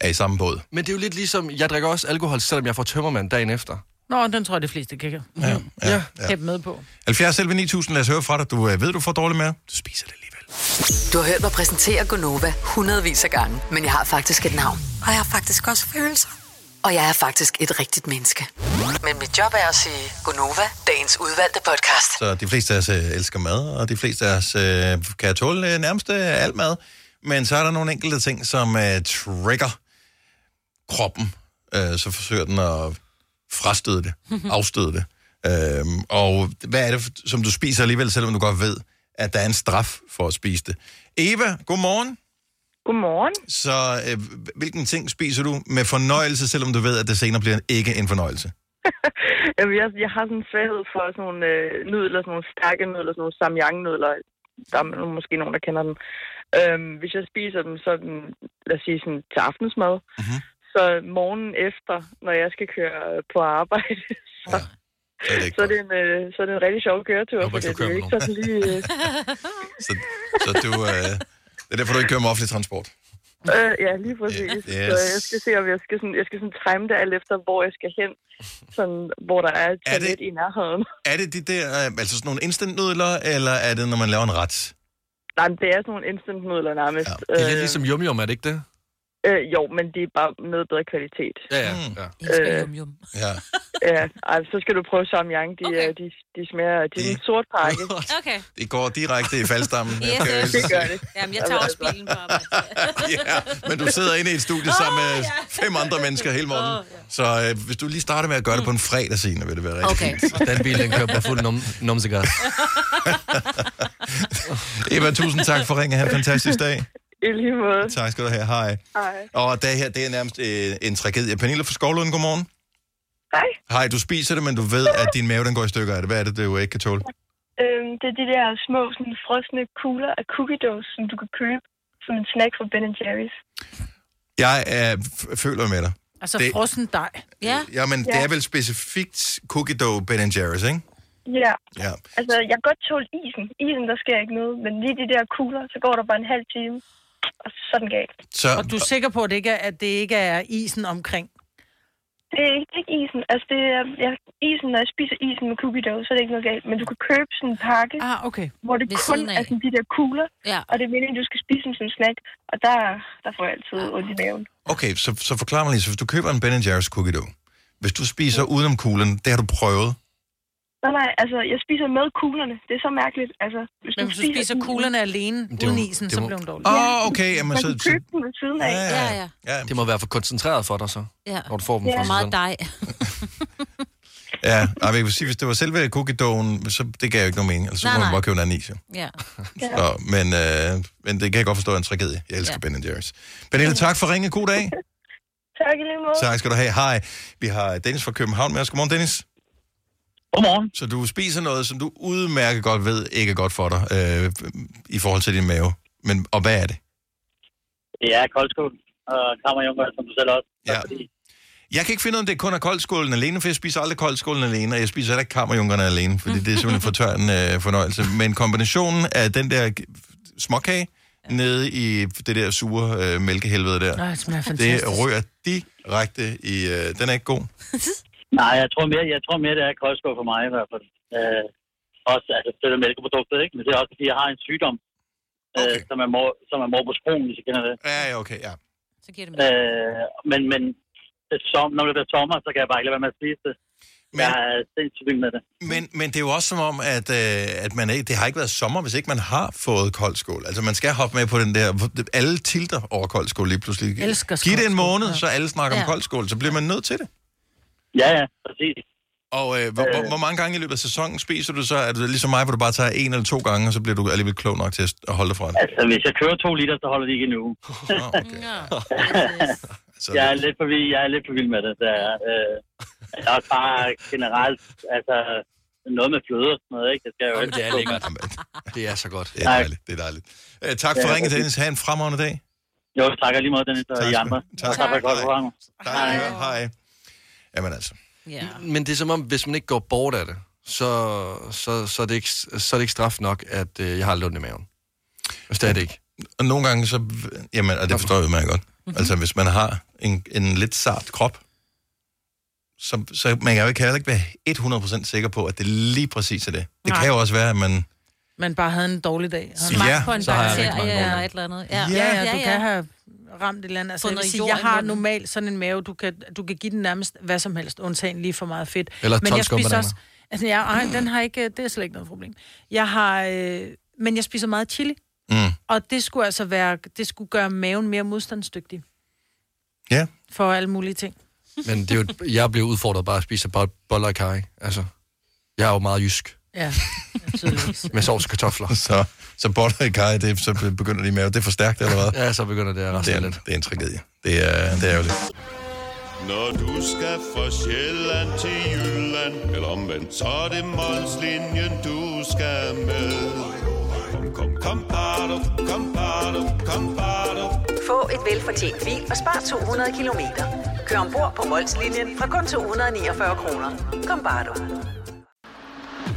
er i samme båd. Men det er jo lidt ligesom, jeg drikker også alkohol, selvom jeg får tømmermand dagen efter. Nå, den tror jeg, de fleste kan. Ja, ja, ja. ja. Hæb med på. 70 selv 9000, lad os høre fra dig. Du øh, ved, du får dårligt med. Du spiser det alligevel. Du har hørt mig præsentere Gonova hundredvis af gange, men jeg har faktisk et navn. Og jeg har faktisk også følelser. Og jeg er faktisk et rigtigt menneske. Men mit job er at sige Gonova, dagens udvalgte podcast. Så de fleste af os øh, elsker mad, og de fleste af os øh, kan tåle øh, nærmest øh, alt mad. Men så er der nogle enkelte ting, som øh, trigger kroppen. Øh, så forsøger den at frastøde det, afstøde det. Øhm, og hvad er det, som du spiser alligevel, selvom du godt ved, at der er en straf for at spise det? Eva, godmorgen. Godmorgen. Så øh, hvilken ting spiser du med fornøjelse, selvom du ved, at det senere bliver ikke en fornøjelse? Jamen, jeg, jeg har sådan en svaghed for sådan nogle øh, nudler, sådan nogle stærke nudler, sådan nogle samyang-nudler. Der er måske nogen, der kender dem. Øhm, hvis jeg spiser dem sådan, lad os sige sådan til aftensmad, Mhm. så morgenen efter, når jeg skal køre på arbejde, så, Så er det så, er det en, øh, så er det en rigtig sjov køretur. Håber For det, det er ikke sådan lige... Øh, Så, så du, øh, det er derfor, du ikke kører med offentlig transport. Øh, ja, lige præcis. Yes. Så jeg skal se, om jeg skal sådan, jeg skal sådan time det alt efter, hvor jeg skal hen. Sådan, hvor der er et Er det- toilet i nærheden. Er det de der, øh, altså sådan nogle instant-nudler, eller er det, når man laver en ret? Nej, det er sådan nogle instant nudler nærmest. Det er lidt ligesom yum yum, er det ikke det? Øh, jo, men det er bare noget bedre kvalitet. Ja, ja. ja. Øh, ja. ja, altså, så skal du prøve Samyang. De, okay. de, de smager... De er en sort pakke. Okay. Det går direkte i faldstammen. Yes, hilse Det gør det. Jamen, jeg tager også bilen på arbejde. ja, men du sidder inde i et studie sammen med fem andre mennesker hele morgenen. Så øh, hvis du lige starter med at gøre det på en fredag, Signe, vil det være rigtig Okay. fint. Den bil, den kører på fuld num numsegas. Eva, tusind tak for ringen. Ha' en fantastisk dag. I lige måde. Tak skal du have. Hej. Hej. Og det her, det er nærmest øh, en tragedie. Pernille fra Skovlund, godmorgen. Hej. Hej, du spiser det, men du ved, at din mave den går i stykker af det. Hvad er det, du ikke kan tåle? Øhm, det er de der små, sådan, frosne kugler af cookie dough, som du kan købe som en snack fra Ben Jerry's. Jeg er, f- føler med dig. Altså Det- frossen dej. Ja. Jamen, det Ja. er vel specifikt cookie dough Ben Jerry's, ikke? Ja, Ja. altså jeg kan godt tåle isen. Isen, der sker ikke noget, men lige de der kugler, så går der bare en halv time, og så den galt. Så, Og du er sikker på, at det ikke er, at det ikke er isen omkring? Det er ikke, det er ikke isen. Altså, det er, ja, isen, når jeg spiser isen med cookie dough, så er det ikke noget galt. Men du kan købe sådan en pakke, ah, okay. hvor det Ved kun er sådan de der kugler, Ja. og det er meningen, du skal spise dem som snack. Og der, der får jeg altid ondt i maven. okay, så, så forklar mig lige, så hvis du køber en Ben Jerry's cookie dough, hvis du spiser udenom kuglen, det har du prøvet. Nej, nej, altså, jeg spiser med kuglerne. Det er så mærkeligt. Altså, hvis Men hvis du spiser kuglerne alene, det uden må- isen, det så må- bliver hun dårlig. Åh, oh, okay, jamen Man så... kan så købe dem ved siden af. ja, Ja, ja. ja. ja. Det må være for koncentreret for dig så, Ja. når du får dem Ja. fra For meget dej. Ja, men jeg vil sige, hvis det var selve cookie doughen, så det gav jo ikke nogen mening. Altså, så Nej, må man bare købe en anden is, jo. Ja. Så, men, øh, men det kan jeg godt forstå er en tragedie. Jeg elsker ja. Ja. Ben Jerry's. Pernille, tak for ringe. God dag. Tak i lige måde. Tak skal du have. Hej. Vi har Dennis fra København med os. Godmorgen, Dennis. Godmorgen. Så du spiser noget, som du udmærket godt ved ikke er godt for dig øh, i forhold til din mave. Men, og hvad er det? Det er koldskål og kammerjunker, som du selv også. Ja. Jeg kan ikke finde ud af, om det kun er koldskålen alene, for jeg spiser aldrig koldskålen alene, og jeg spiser heller ikke kammerjunkerne alene, fordi det er simpelthen for tør en øh, fornøjelse. Men kombinationen af den der småkage nede i det der sure øh, mælkehelvede der, Nej, det det rører direkte i... Øh, den er ikke god. Nej, jeg tror mere, jeg tror mere det er koldskål for mig i hvert fald. Øh, også, altså, det er mælkeproduktet, ikke? Men det er også, fordi jeg har en sygdom, okay. øh, som er mor, som er morbosbron, hvis I kender det. Ja, ja, okay, ja. Så giver det Øh, men, men det, som, når det bliver sommer, så kan jeg bare ikke lade være med at spise det. Men, jeg er sindssygt vild med det. Men, men det er jo også som om, at, øh, at man ikke, det har ikke været sommer, hvis ikke man har fået koldskål. Altså man skal hoppe med på den der... Alle tilter over koldskål lige pludselig. Elsker Giv det en måned, så alle snakker ja. om Ja. koldskål, så bliver man nødt til det. Ja, ja, præcis. Og øh, hvor, hvor, hvor mange gange i løbet af sæsonen spiser du så? Er det ligesom mig, hvor du bare tager en eller to gange, og så bliver du alligevel klog nok til at holde det fra det? Altså, hvis jeg kører to liter, så holder de ikke en uge. okay. Så jeg, er lidt for vild, jeg er lidt for vild med det. det er, øh, jeg er også bare generelt, altså, noget med fløde og sådan noget, ikke? Det skal jo Jamen, det er lækkert. Det er så godt. Det er dejligt, det er dejligt. Øh, tak for Ja, ringen. Dennis. Ha' en fremragende dag. Jo, tak lige måde, Dennis, og Tak I andre. du- tak. Tak for et godt program. Hej. Hej. Jamen altså. Ja. Men det er som om, hvis man ikke går bort af det, så, så, så, er, det ikke, så er det ikke straf nok, at øh, jeg har lidt ondt i maven. Hvis det er det ikke. Og nogle gange så, jamen, og det forstår jeg meget godt. Mm-hmm. Altså, hvis man har en, en lidt sart krop, så, så man kan jo ikke, heller ikke være 100% sikker på, at det lige præcis er det. Det Nej. kan jo også være, at man... Man bare havde en dårlig dag. Ja, på en så har jeg rigtig mange dårlige eller et eller andet. Ja, Ja, ja, du kan have ramt et eller andet. Altså, jeg, vil sige, jeg har normalt sådan en mave, du kan, du kan give den nærmest hvad som helst, undtagen lige for meget fedt. Eller men 12 jeg spiser også, altså, jeg, ej, den har ikke, det er slet ikke noget problem. Jeg har, øh, men jeg spiser meget chili, Mm. og det skulle altså være, det skulle gøre maven mere modstandsdygtig Ja. for alle mulige ting. Men det er jo, jeg bliver udfordret bare at spise bo- boller og kaj. Altså, jeg er jo meget jysk. Ja. Med sovs og kartofler. Så, så boller i kaj, det, så begynder de med, det er for stærkt, eller hvad? Ja, så begynder det at det raste er, lidt. det er en tragedie. Det er, det er jo det. Når du skal fra Sjælland til Jylland Eller omvendt, så er det Molslinjen, du skal med Kom, kom, kom, bado, kom, bado, kom, bado. Få et velfortjent bil og spar 200 kilometer. Kør ombord på Molslinjen fra kun 249 kroner. Kom bare du.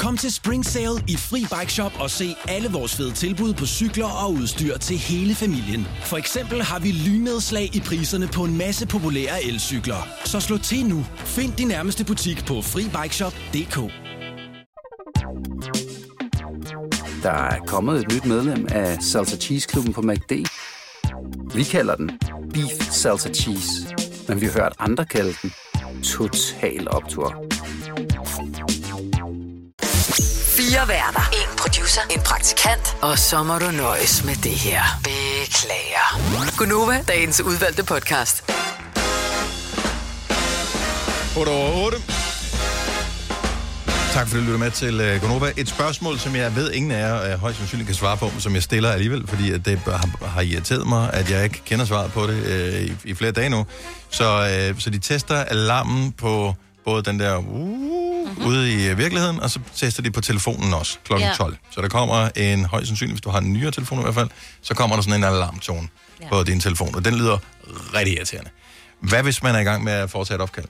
Kom til Spring Sale i Fri Bike Shop og se alle vores fede tilbud på cykler og udstyr til hele familien. For eksempel har vi lynedslag i priserne på en masse populære elcykler. Så slå til nu. Find din nærmeste butik på FriBikeShop.dk. Der er kommet et nyt medlem af Salsa Cheese Klubben på MACD. Vi kalder den Beef Salsa Cheese, men vi har hørt andre kalde den Total Optor. Fire værter. En producer. En praktikant. Og så må du nøjes med det her. Beklager. Gunova, dagens udvalgte podcast. 8 over 8. Tak fordi du lytter med til uh, Gonova. Et spørgsmål, som jeg ved, ingen af jer uh, højst sandsynligt kan svare på, men som jeg stiller alligevel, fordi at det har, har irriteret mig, at jeg ikke kender svaret på det uh, i, i flere dage nu. Så, uh, så de tester alarmen på både den der uh, mm-hmm. ude i uh, virkeligheden, og så tester de på telefonen også kl. Ja. 12. Så der kommer en, højst sandsynligt, hvis du har en nyere telefon i hvert fald, så kommer der sådan en alarmtone ja. på din telefon, og den lyder rigtig irriterende. Hvad hvis man er i gang med at foretage et opkald?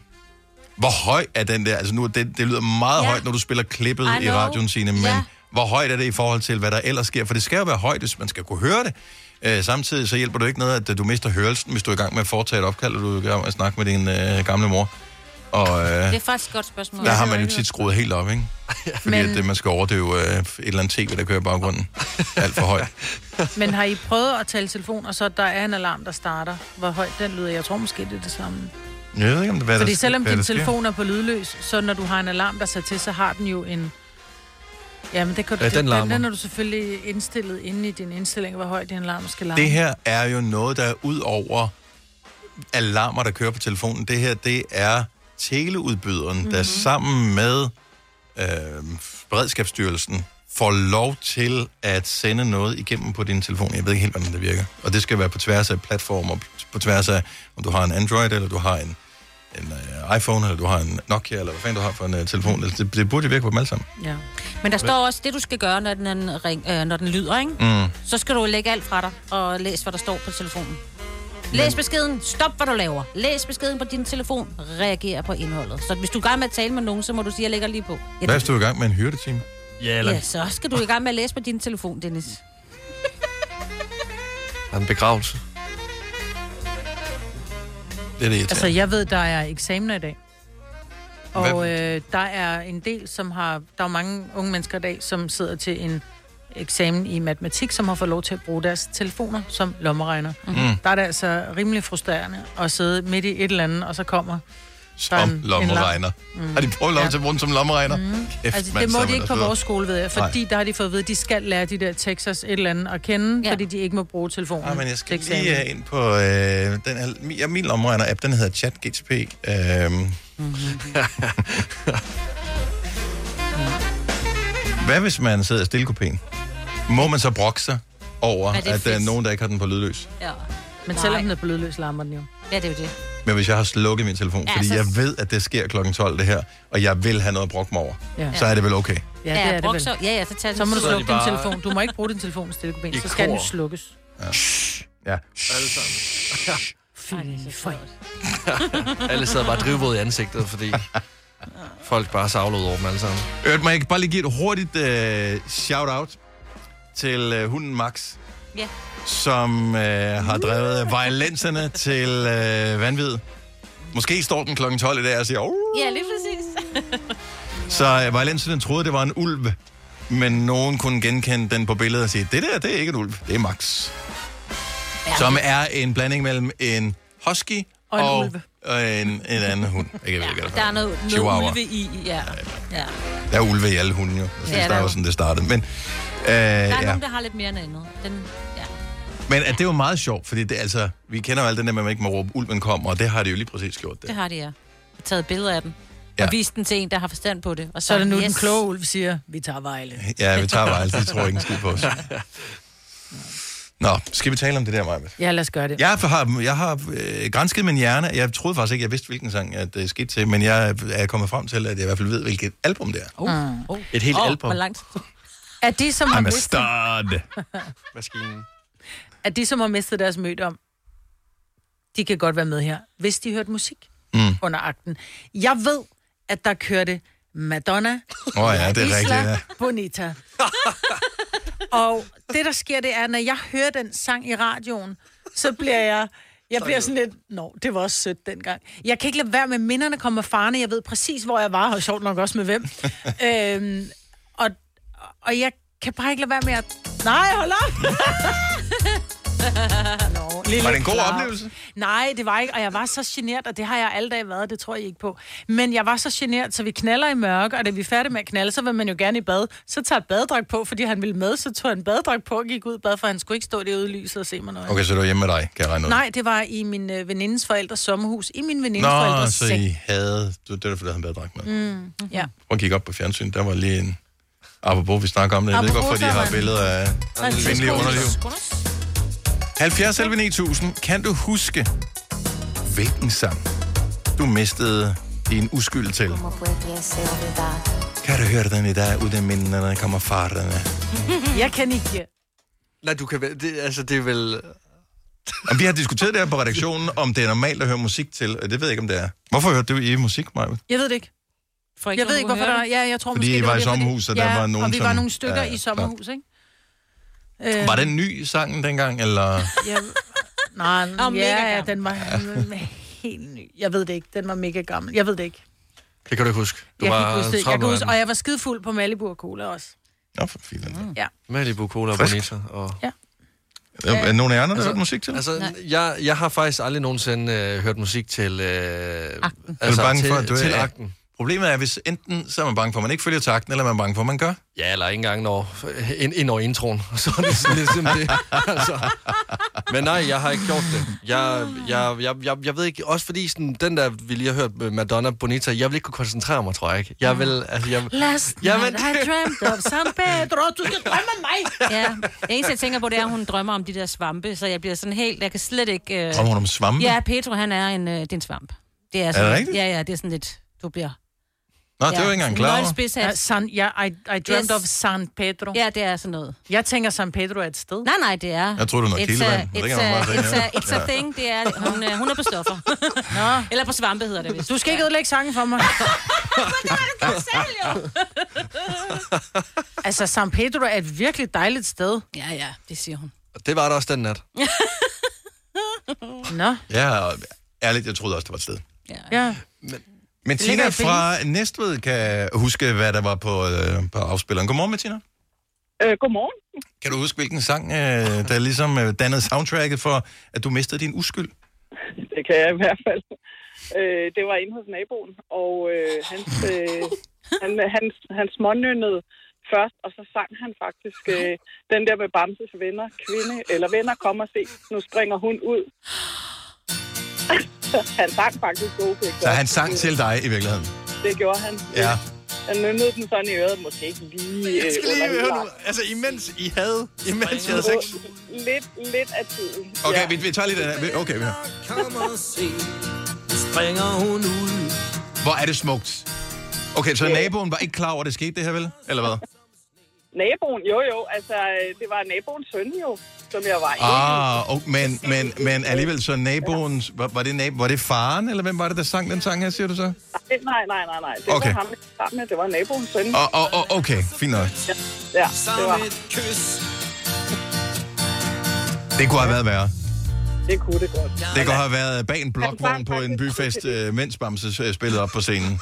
Hvor høj er den der? Altså nu, det, det lyder meget ja. højt, når du spiller klippet I radioen, Signe, men ja. hvor højt er det i forhold til, hvad der ellers sker? For det skal jo være højt, hvis man skal kunne høre det. Øh, samtidig så hjælper det ikke noget, at øh, du mister hørelsen, hvis du er i gang med at foretage et opkald, og du er i gang med at snakke med din øh, gamle mor. Og øh, Det er faktisk et godt spørgsmål. der har man jo tit skruet helt op, ikke? Fordi Men- at, øh, man skal overdøve øh, et eller andet tv, der kører i baggrunden. Alt for højt. Men har I prøvet at tale telefon, og så der er en alarm, der starter? Hvor højt den lyder? Jeg tror måske, det er det samme. Jeg ved ikke, om det hvad Fordi der, selvom hvad din telefon er på lydløs, så når du har en alarm, der sat til, så har den jo en... Jamen, det kan du, Ja, den den, larmer. den er du selvfølgelig indstillet inde i din indstilling, hvor højt din alarm skal larme. Det her er jo noget, der er ud over alarmer, der kører på telefonen. Det her, det er teleudbyderen, mm-hmm. der sammen med øh, Beredskabsstyrelsen får lov til at sende noget igennem på din telefon. Jeg ved ikke helt, hvordan det virker. Og det skal være på tværs af platformer, på tværs af, om du har en Android, eller du har en, en uh, iPhone, eller du har en Nokia, eller hvad fanden du har for en uh, telefon. Det, det burde virke på dem alle sammen. Ja. Men der står også, det du skal gøre, når den, ring, øh, når den lyder, ikke? Mm. Så skal du lægge alt fra dig og læse, hvad der står på telefonen. Læs beskeden. Stop, hvad du laver. Læs beskeden på din telefon. Reager på indholdet. Så hvis du er i gang med at tale med nogen, så må du sige, jeg lægger lige på. Ja, Hvad hvis du er i gang med en hyrdetime? Ja, eller ja, så skal du i gang med at læse på din telefon, Dennis. der er en begravelse. Det er det, Altså, jeg ved, der er eksamener i dag. Hvad- Og øh, der er en del, som har... Der er mange unge mennesker i dag, som sidder til en eksamen i matematik, som har fået lov til at bruge deres telefoner som lommeregner. Mm. Der er det altså rimelig frustrerende at sidde midt i et eller andet, og så kommer som en lommeregner. Mm. Har de prøvet lov til at bruge den som lommeregner? Mm. Kæft, Altså, det må de ikke på vores skole, ved jeg. Fordi der har de fået at vide, at de skal lære de der Texas et eller andet at kende, ja. fordi de ikke må bruge telefonen. Ja, men jeg skal eksamen. lige uh, ind på øh, den her, min, ja, min lommeregner-app, den hedder ChatGTP. Øhm, hvad hvis man sidder stille i kopien? Må man så brokke sig over, Er det at der er nogen, der ikke har den på lydløs? Ja. Men selvom den er på lydløs, larmer den jo. Ja, det er jo det. Men hvis jeg har slukket min telefon, Ja, fordi så- jeg ved, at det sker klokken 12 det her, og jeg vil have noget at brokke mig over, Ja. så er det vel okay? Ja, det er det vel. så- ja, ja, så tager så må du slukke din bare- telefon. Du må ikke bruge din telefon i stille I så skal den jo kor. slukkes. Ja. Alle sammen. Fy. Alle sidder bare drivvåd i ansigtet, fordi folk bare savler ud over dem alle sammen. Øvrigt, må jeg bare lige give et hurtigt uh, shout-out til uh, hunden Max, Ja. som uh, har drevet violenserne til uh, vanvid. Måske står den klokken 12 i dag og siger, oh. Ja, lige præcis. Så uh, violenserne troede, det var en ulv, men nogen kunne genkende den på billedet og sige, det der, det er ikke en ulv, det er Max. Ja. Som er en blanding mellem en husky Og en og, ulv. og en, en anden hund. Jeg kan ikke, Der er noget, noget ulve i. Ja. ja. Der er ulve i alle hunde jo. Altså, Ja, det der er jo. sådan, det startede. Men, øh, Der er ja. nogen, der har lidt mere end andet. Den, ja. Men at det var meget sjovt, fordi det, altså, vi kender jo alt det der med, at man ikke må råbe, ulven kommer, og det har de jo lige præcis gjort. Det. Det har de, ja. Jeg har taget billeder af den. Ja. Og vist den til en, der har forstand på det. Og Så er det nu, yes. den kloge ulv siger, vi tager Vejle. Ja, vi tager bare alt, de tror ikke en skid på os. Nå, skal vi tale om det der, Maja? Ja, lad os gøre det. Jeg har, jeg har øh, grænsket min hjerne. Jeg troede faktisk ikke, jeg vidste, hvilken sang at det skete til, men jeg er kommet frem til, at jeg i hvert fald ved, hvilket album det er. Oh. Oh. Et helt Åh, album. Hvor langt? Er de, som har I'm a mistet, stud. Maskinen. er de, som har mistet deres mødom, de kan godt være med her, hvis de hørte musik Mm. under akten. Jeg ved, at der kørte Madonna, oh, ja, det er Isla rigtigt. Ja. Bonita. og det, der sker, det er, når jeg hører den sang i radioen, så bliver jeg... Jeg bliver sådan lidt, nå, det var også sødt dengang. Jeg kan ikke lade være med, minderne kommer farne. Jeg ved præcis, hvor jeg var, og sjovt nok også med hvem. øhm, og, og jeg kan bare ikke lade være med at... Nej, hold op! Nå, lille Var det en god Clara. oplevelse? Nej, det var ikke, og jeg var så genert, og det har jeg alle dage været, det tror jeg ikke på. Men jeg var så genert, så vi knaller i mørke, og da vi er færdige med at knalde, så vil man jo gerne i bad. Så tager jeg badedragt på, fordi han ville med, så tog han badedragt på og gik ud i bad, for han skulle ikke stå derude i lyset og se mig noget. Okay, så det var hjemme med dig, kan jeg regne ud. Nej, det var i min øh, venindes forældres sommerhus, i min venindes Nå, forældres så seng. I havde... Det var derfor, der havde badedragt med. Mm, ja. At kigge op på fjernsyn. Der var lige en... Apropos, vi snakker om det. Jeg ved Apropos, godt, fordi jeg har en- billeder af er kvindelige underliv. 70 11 9000. Kan du huske, hvilken sang du mistede din uskyld til? Kan du høre den i dag, uden minderne kommer farterne? Jeg kan ikke. Nej, du kan vel... Det, altså, det er vel... Og vi har diskuteret det her på redaktionen, om det er normalt at høre musik til. og Det ved jeg ikke, om det er. Hvorfor hørte du i musik, Maja? Jeg ved det ikke. For Jeg ved ikke, hvorfor der... Ja, jeg tror Fordi måske, I det var i sommerhus, og der ja, var nogen, og vi var som- nogle stykker Ja, i sommerhus, ikke? Øh, Var den ny sangen dengang, eller... Ja, nej, mega ja, ja, gammel. den var helt ny. Jeg ved det ikke. Den var mega gammel. Jeg ved det ikke. Det kan du ikke huske. Du jeg kan var ikke huske det. Jeg 13 kan huske, og jeg var skidefuld på Malibu og Cola også. Nå, for fint. Ja. den. Malibu, Cola og. Bonita. Og... Ja. Er, er nogen af jer andre, der har hørt musik til? Altså, jeg, jeg har faktisk aldrig nogensinde øh, hørt musik til... Øh, akten. Er du bange til, for, at du til er... akten. Problemet er, hvis enten så er man bange for, at man ikke følger takten, eller man er bange for, at man gør. Ja, eller ikke engang når, ind, ind over introen. Så er det sådan lidt som det. Altså. Men nej, jeg har ikke gjort det. Jeg, jeg, jeg, jeg, jeg ved ikke, også fordi sådan, den der, vi lige har hørt med Madonna Bonita, jeg vil ikke kunne koncentrere mig, tror jeg ikke. Jeg vil, altså, jeg, Last Jamen, night I dreamt of San Pedro. Du skal drømme om mig. Ja, det eneste, jeg tænker på, det er, at hun drømmer om de der svampe, så jeg bliver sådan helt, jeg kan slet ikke... Øh... Drømmer hun om svampe? Ja, Petro, han er en, øh, det er en svamp. Det er, det sådan, rigtigt? Ja, ja, det er sådan lidt, du bliver... Nå, det var ikke engang klar over. Ja, San, ja, I, I dreamt Yes. of San Pedro. Ja, det er sådan noget. Jeg tænker, San Pedro er et sted. Nej, nej, det er... Jeg troede, det var noget It's a- kildevand, men det It's kan man a, it's ja. a, it's a Ja. thing, det er... Hun, øh, hun er på stoffer. Nå. Eller på svampe hedder det, hvis Du skal ikke ødelægge sangen for mig. altså, San Pedro er et virkelig dejligt sted. Ja, ja, det siger hun. det var der også den nat. Nå. Ja, ærligt, jeg troede også, det var et sted. Ja. Men Det ligger Tina fra Næstved kan huske, hvad der var på, øh, på afspilleren. Godmorgen, Bettina. Øh, godmorgen. Kan du huske, hvilken sang, øh, der ligesom øh, dannede soundtracket for, at du mistede din uskyld? det kan jeg i hvert fald. Øh, det var inde hos naboen, og øh, hans, øh, han, hans, hans smånynnede først, og så sang han faktisk øh, den der med Bamses venner, kvinde, eller venner, kom og se, nu springer hun ud. han sang faktisk okay. Så han sang til dig i virkeligheden. Det gjorde han. Ja. Han nynnede den sådan i øret, måske ikke lige Jeg skal øh, lige under høre nu. Altså, imens I havde, imens I havde sex. Lidt, lidt af tiden. Okay, vi, vi tager den her. Okay, vi hører. Kom og se, springer hun ud. Hvor er det smukt. Okay, så naboen var ikke klar over, at det skete det her, vel? Eller hvad? Naboen, jo jo, altså øh, det var naboens søn jo, som jeg var Ah, oh, men, men, men alligevel så naboens... Var, var, det nabo, var det faren, eller hvem var det, der sang den sang her, siger du så? Nej, nej, nej, nej, nej. Det Okay. var ham, sammen med. Det var naboens søn. Og, og, og, okay, fint nok. Ja, ja det var. Det kunne have været værre. Det kunne det godt. Det kunne have været bag en blokvogn på en byfest, øh, mens Bamse øh, spillede op på scenen.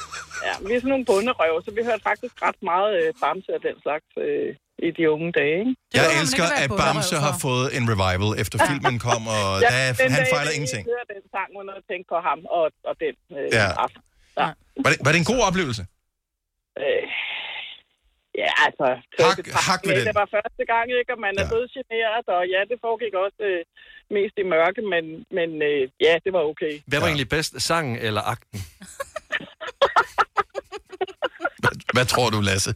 Ja, vi er sådan nogle bunderøv, så vi hørte faktisk ret meget øh, Bamse og den slags øh, i de unge dage, ikke? Jeg elsker, at Bamse har fået en revival, efter filmen kom, og der, den han dag, fejler ingenting. hører den sang, uden at tænke på ham og, og den øh, Ja. aften. Ja. Var det, var det en god oplevelse? Øh, ja, altså... Hak, det, var- hak ved den. det var første gang, ikke? Og man er blevet generet, og ja, det foregik også øh, mest i mørke, men, men øh, ja, det var okay. Hvad var egentlig bedst, sangen eller akten? Hvad tror du, Lasse?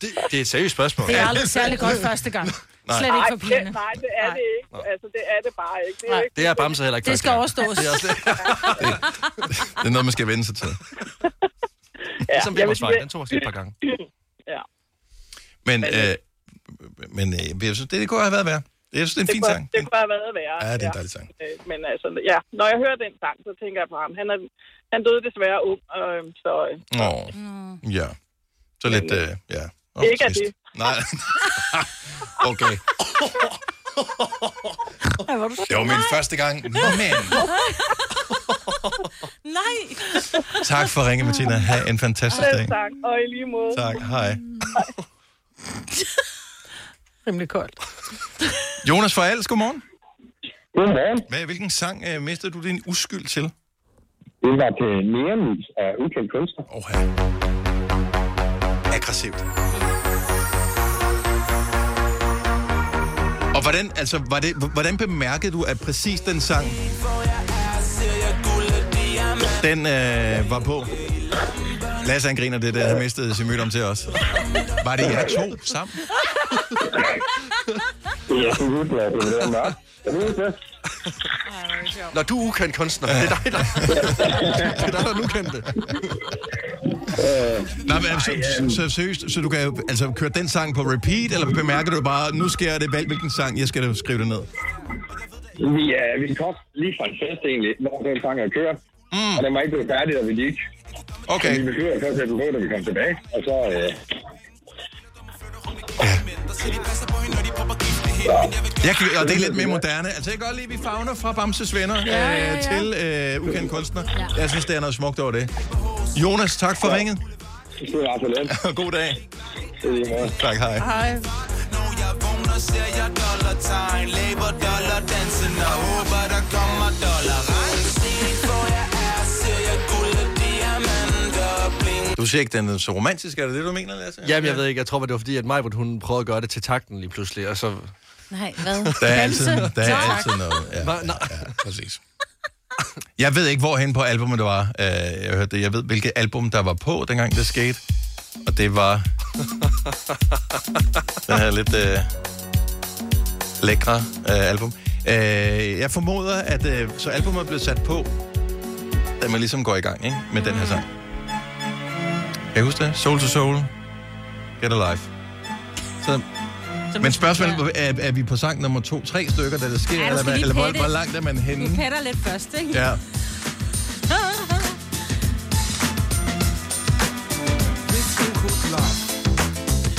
Det, det er et seriøst spørgsmål. Det er aldrig særlig godt første gang. Nej. Slet ikke for pigerne. det, nej, det er det ikke. Altså, det er det bare ikke. Det er Nej. ikke Det er Bamse heller ikke. Det skal gang. overstås. Det er også det. Det er noget, man skal vende sig til. ja, Ligesom jeg vil Vimmersvej, den tog os et par gange. Ja. Men, øh, men øh, jeg synes, det, det kunne have været værd. Jeg synes, det er en fin kunne, sang. Det kunne have været værre. Ja, det er en dejlig sang. Øh, Men altså, ja, når jeg hører den sang, så tænker jeg på ham. Han, er, han døde desværre ung, øh, så... øh, Åh, ja. Så lidt, øh, ja. Åh, Ikke af det. Nej. okay. Det var min første gang. Men Nej. tak for at ringe, Martina. Ha' en fantastisk dag. Tak, og i lige måde. Tak, hej. Rimelig koldt. Jonas fra Als, godmorgen. Godmorgen. Hvad, hvilken sang øh, mistede du din uskyld til? Det var til Neonlys af ukendt kunstner. Åh, ja. Aggressivt. Og hvordan, altså, var det, hvordan bemærkede du, at præcis den sang, den øh, var på? Lasse han griner det der, han mistede sin mødom til os. Var det jer to sammen? Jeg kan huske, at det var mørkt. Det. Når du er ukendt kunstner, det er dig, der... det er dig, der er den ukendte. Nej, men så, så, seriøst, så du kan jo altså, køre den sang på repeat, eller bemærker du bare, nu skal jeg det valg, hvilken sang, jeg skal da skrive det ned? Vi, uh, vi kom lige fra en fest egentlig, hvor den sang er kørt. Mm. Og den var ikke blevet færdig, da vi gik. Okay. Så vi besluttede først, at den på, da vi kom tilbage. Og så... Uh, Jeg kan, og det er lidt mere moderne. Altså, jeg kan godt lide, at vi fagner fra Bamses venner Ja, ja, øh, ja. til øh, ukendt kunstner. Jeg synes, det er noget smukt over det. Jonas, tak for ringet. Det var så let. God dag. Tak, hej. Hej. Du siger ikke, den er så romantisk, er det det, du mener, Lasse? Jamen, jeg ved ikke. Jeg tror, det var fordi, at Majbert, hun prøvede at gøre det til takten lige pludselig, og så... Nej, hvad? Der er altid, der er altid noget. Ja, nej. ja, præcis. Jeg ved ikke, hvorhen på albumet det var. Øh, Jeg, hørte det. jeg ved, hvilket album der var på, dengang det skete. Og det var den her lidt øh, lækre øh, album. Øh, jeg formoder, at øh, så albumet blev sat på, da man ligesom går i gang ikke? med den her sang. Kan I huske det? Soul to Soul. Get Alive. Så, men spørgsmålet er, er vi på sang nummer to, tre stykker, da det sker, Ja, eller, hvad, eller hvor, hvor langt er man henne? Du pætter lidt først, ikke? Ja.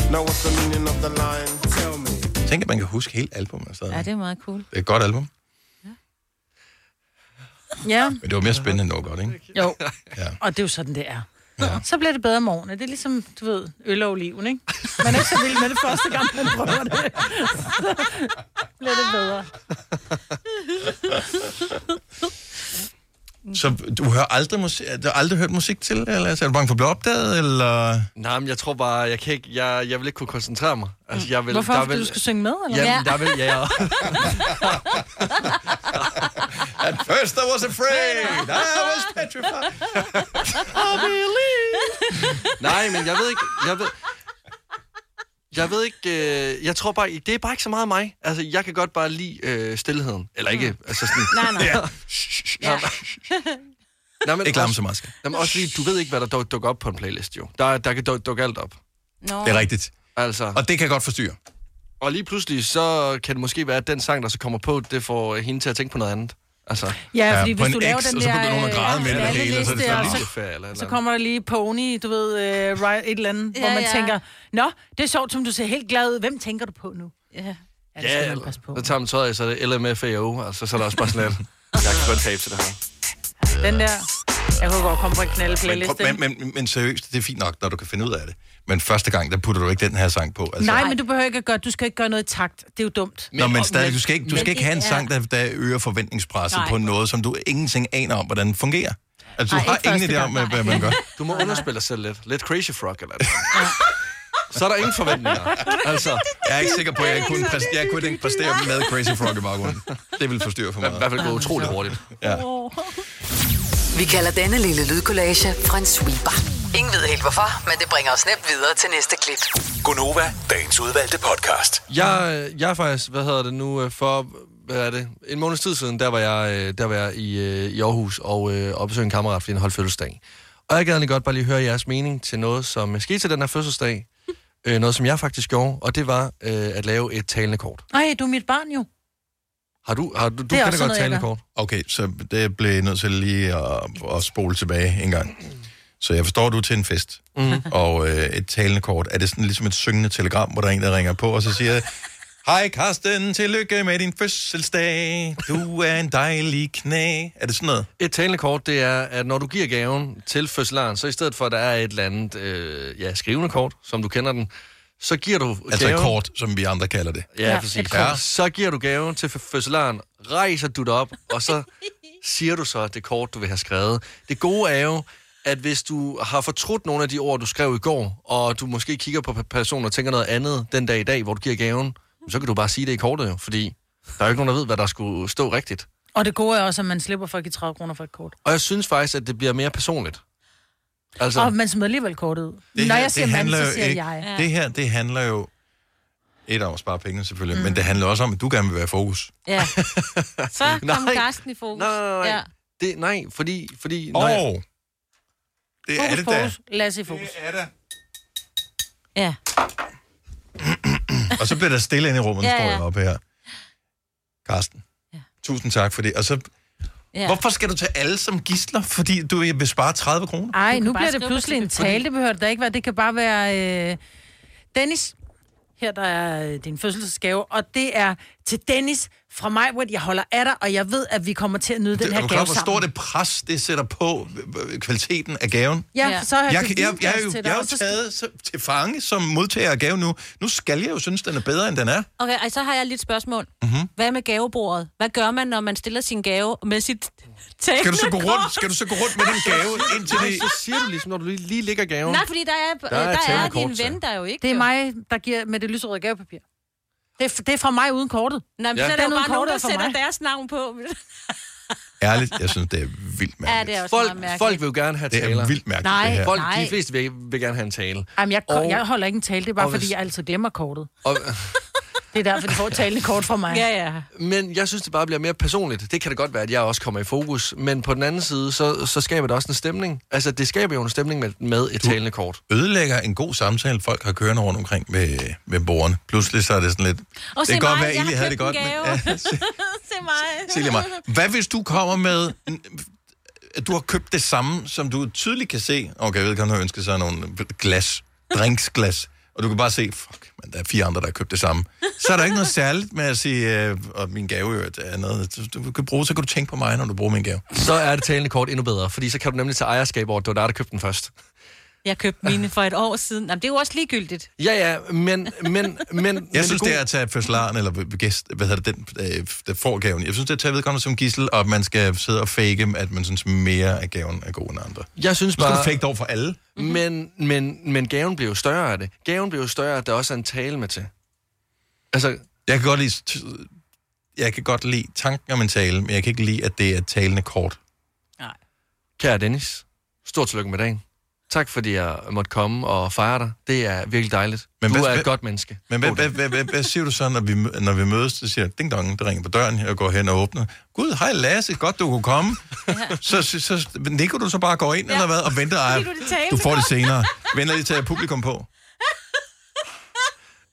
Know what's the meaning of the line? Tell me. Tænk, at man kan huske hele albumet. Så. Ja, det er meget cool. Det er et godt album. Ja, Men det var mere spændende end noget godt, ikke? jo. Ja. Og det er jo sådan, det er. Ja. Så bliver det bedre om morgenen. Det er ligesom, du ved, øl og oliven, ikke? Man er ikke så vild med det første gang, man prøver det. Så bliver det bedre. Så du hører aldrig musik, du har aldrig hørt musik til, eller så er du bange for at blive opdaget, eller? Nej, men jeg tror bare, jeg kan ikke, jeg, jeg vil ikke kunne koncentrere mig. Altså, jeg vil, Hvorfor? der Fordi vil, du skal synge med, eller Jamen, der vil, ja, ja. At first I was afraid, I was petrified. I believe. Nej, men jeg ved ikke, jeg ved, jeg ved ikke, øh, jeg tror bare, det er bare ikke så meget mig. Altså, jeg kan godt bare lide øh, stillheden. Eller ikke, altså sådan... Nej, nej. Ja. Ja. Nej, men Ikke larme også- så meget, skat. Jamen, også fordi, du ved ikke, hvad der duk- dukker op på en playlist, jo. Der, der kan duk- dukke alt op. Nå. Det er rigtigt. Altså. Og det kan godt forstyrre. Og lige pludselig, så kan det måske være, at den sang, der så kommer på, det får hende til at tænke på noget andet. Altså. Ja, fordi på hvis du laver X, den og så der... begynder hun at græde med det øh, hele, og så er det sådan så, så kommer der lige Pony, du ved, uh, right, et eller andet, ja, hvor Ja, man ja. tænker, Nå, det er sjovt, som du ser helt glad ud. Hvem tænker du på nu? Ja. Ja, det skal Ja, man passe på. så tager man tøjet af, så er det LMFAO, altså så er der også bare sådan lidt. Jeg kan godt tabe til det her. Den der... Jeg kunne godt komme på en Men, knalde-playlist. prøv- men, men, men seriøst, det er fint nok, når du kan finde ud af det. Men første gang, der putter du ikke den her sang på. Altså. Nej, men du behøver ikke at gøre, du skal ikke gøre noget i takt. Det er jo dumt. Nå, men stadig, du skal ikke, du men skal ikke have en sang, der, der øger forventningspresset Nej. på noget, som du ingenting aner om, hvordan fungerer. Altså, du Nej, har ingen idé om, hvad man gør. Du må underspille dig selv lidt. Lidt Crazy Frog eller noget. Så er der ingen forventninger. Altså, Jeg er ikke sikker på, at jeg kunne, præst- jeg kunne ikke præstere med Crazy Frog i baggrunden. Det vil forstyrre for i meget. hvert fald gå utrolig hurtigt. Ja. Vi kalder denne lille lydkollage en sweeper. Ingen ved helt hvorfor, men det bringer os nemt videre til næste klip. Gonova, dagens udvalgte podcast. Jeg, jeg er faktisk, hvad hedder det nu, øh, for hvad er det, en måneds tid siden, der var jeg, øh, der var jeg i, øh, i Aarhus og, og besøgte en kammerat, fordi han holdt fødselsdag. Og jeg gad egentlig godt bare lige høre jeres mening til noget, som skete til den her fødselsdag. Øh, noget, som jeg faktisk gjorde, og det var øh, at lave et talende kort. Nej, du er mit barn jo. Har du, har du, du også sådan godt gør. kort? Okay, så det blev jeg nødt til lige at, at spole tilbage en gang. Så jeg forstår, du er til en fest, Mhm. og øh, et talende kort, er det sådan ligesom et syngende telegram, hvor der er en, der ringer på, og så siger, Hej Karsten, tillykke med din fødselsdag, du er en dejlig knæ. Er det sådan noget? Et talende kort, det er, at når du giver gaven til fødselaren, så i stedet for, at der er et eller andet øh, ja, skrivende kort, som du kender den, så giver du Altså et gaven... kort, som vi andre kalder det. Ja, ja præcis. Ja. Så giver du gaven til fø- fødselaren, rejser du dig op, og så siger du så det kort, du vil have skrevet. Det gode er jo, at hvis du har fortrudt nogle af de ord, du skrev i går, og du måske kigger på personen og tænker noget andet den dag i dag, hvor du giver gaven, så kan du bare sige det i kortet jo, fordi der er jo ikke nogen, der ved, hvad der skulle stå rigtigt. Og det gode er også, at man slipper for at give 30 kroner for et kort. Og jeg synes faktisk, at det bliver mere personligt. Altså... Og man smider alligevel kortet ud. Det Når her, jeg siger det mand, handler så jo siger ikke, jeg. Det her, det handler jo et om at spare penge selvfølgelig, mm. men det handler også om, at du gerne vil være i fokus. Ja. Så kom Nej. Karsten i fokus. Nej, nej, nej. Ja. Det, nej, fordi... fordi oh, jeg, det er det da. fokus. Lasse i fokus. Det er det. Ja. Og så bliver der stille inde i rummet, ja, Ja, står jeg op her. Karsten, ja. tusind tak for det. Og så, Ja. hvorfor skal du tage alle som gisler, fordi du vil spare 30 kroner? Ej, kan nu bliver det pludselig en tale. Det behøver det da ikke være. Det kan bare være... Øh... Dennis, her der er øh, din fødselsdagsgave, og det er til Dennis fra mig, hvor jeg holder af dig, og jeg ved, at vi kommer til at nyde den Det, er her gave klar, hvor sammen. stort det pres, det sætter på øh, kvaliteten af gaven? Ja, Ja. så har jeg, Jeg, jeg, jeg, jeg, er jo, til dig, jeg er jo taget så, til fange som modtager af gave nu. Nu skal jeg jo synes, den er bedre, end den er. Okay, og så har jeg lige et spørgsmål. Mm-hmm. Hvad med gavebordet? Hvad gør man, når man stiller sin gave med sit talende Skal du så gå rundt, skal du så gå rundt med den gave indtil det... så siger du ligesom, når du lige, lige lægger gaven. Nej, fordi der er, Der er der er, din ven, der jo ikke. Det er jo. mig, der giver med det lyserøde gavepapir. Det er, det er fra mig uden kortet. Nej, men Ja. så er der jo bare nogen, der er sætter mig. deres navn på. Ærligt, jeg synes, det er vildt ja, mærkeligt. det er også Folk, mærkeligt. folk vil jo gerne have Det taler. er vildt mærkeligt, Nej. det her. Folk, Nej. de fleste vil, vil gerne have en tale. Jamen, jeg, Og- jeg holder ikke en tale. Det er bare, og fordi hvis- jeg altid glemmer kortet. Og, Det er derfor, de får talende kort fra mig. Ja, ja. men jeg synes, det bare bliver mere personligt. Det kan det godt være, at jeg også kommer i fokus. Men på den anden side, så, så skaber det også en stemning. Altså, det skaber jo en stemning med, med et talende kort. ødelægger en god samtale, folk har kørende rundt omkring ved, ved bordene. Pludselig så er det sådan lidt... Og det se kan godt være, jeg Eli har havde det godt. en Men, gave. ja, Se mig. Silje mig. Hvad hvis du kommer med... At du har købt det samme, som du tydeligt kan se... Okay, jeg ved ikke, har ønsket sig nogle glas, drinksglas, og du kan bare se, fuck, men der er fire andre, der har købt det samme. Så er der ikke noget særligt med at sige, øh, og min gave i er noget, du, du kan bruge, så kan du tænke på mig, når du bruger min gave. Så er det talende kort endnu bedre, fordi så kan du nemlig tage ejerskab over, at det var dig, der købte den først. Jeg købte mine for et år siden. Jamen, det er jo også ligegyldigt. Ja, ja, men... men, men Jeg synes, det er at tage fødselaren, eller gæst, hvad hedder det, den, øh, der får gaven. Jeg synes, det er at tage vedkommende som gissel, og at man skal sidde og fake, at man synes mere af gaven er god end andre. Jeg synes skal bare... du fake det over for alle. Men, men, men gaven bliver jo større af det. Gaven bliver jo større, at der også er en tale med til. Altså... Jeg kan godt lide, jeg kan godt lide tanken om en tale, men jeg kan ikke lide, at det er talende kort. Kære Dennis, stort tillykke med dagen. Tak fordi jeg måtte komme og fejre dig. Det er virkelig dejligt. Men du hvad- er hvad- et godt menneske. Men hvad, hvad, hvad, hvad, hvad siger du så, når vi, når vi mødes? Så siger ding dong, det ringer på døren, jeg går hen og åbner. Gud, hej Lasse, godt du kunne komme. så, så, så nikker du så bare går ind, ja. eller hvad, og venter. Ej, du du får det senere. Venter lige til publikum på.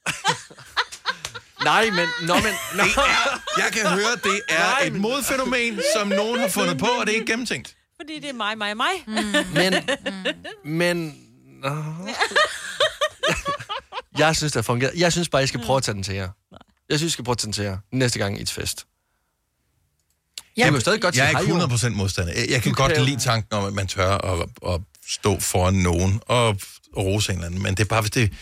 Nej, men... Nå, men... Nå. Det er, jeg kan høre, det er Nej, et men- modfænomen, som nogen har fundet på, og det er ikke gennemtænkt. Fordi det er mig, mig, mig. Mm. Men... Men... Nå. Jeg synes, det har fungeret. Jeg synes bare, I skal prøve at tage den til jer. Jeg synes, I skal prøve at tage den til jer næste gang i et fest. Jeg kan jo stadig godt jeg sige er ikke jo. 100% modstander. Jeg, jeg kan Du godt lide tanken om, at man tør at, at stå foran nogen og, og rose en eller anden. Men det er bare, hvis det...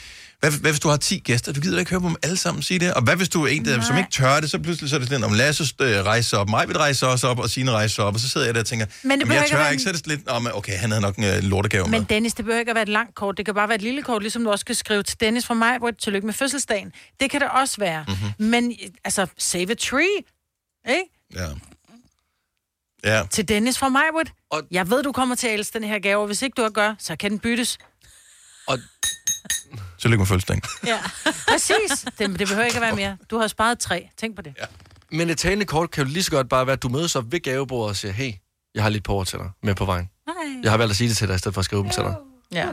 Hvad, hvad hvis du har 10 gæster? Du gider da ikke høre på dem alle sammen sige det. Og hvad hvis du er en, der, som ikke tør det, så pludselig så er det sådan, om Lasse øh, rejser op, mig vil rejse også op, og Signe rejser op, og så sidder jeg der og tænker, Men det jamen, jeg ikke tør at være ikke, så er det sådan lidt, om, okay, han havde nok en øh, lortegave Men med. Dennis, det behøver ikke at være et langt kort. Det kan bare være et lille kort, ligesom du også kan skrive til Dennis fra mig, hvor tillykke med fødselsdagen. Det kan det også være. Mhm. Mm-hmm. Men altså, save a tree, ikke? Ja. Ja. Til Dennis fra mig, og... Jeg ved, du kommer til at elske den her gave, og hvis ikke du har gør, så kan den byttes. Tillykke med fødselsdagen. Ja, præcis. Det, det behøver ikke at være mere. Du har sparet tre. Tænk på det. Ja. Men et talende kort kan jo lige så godt bare være, at du mødes op ved gavebordet og siger, hey, jeg har lidt på over til dig med på vejen. Nej. Jeg har valgt at sige det til dig, i stedet for at skrive dem til dig. Ja.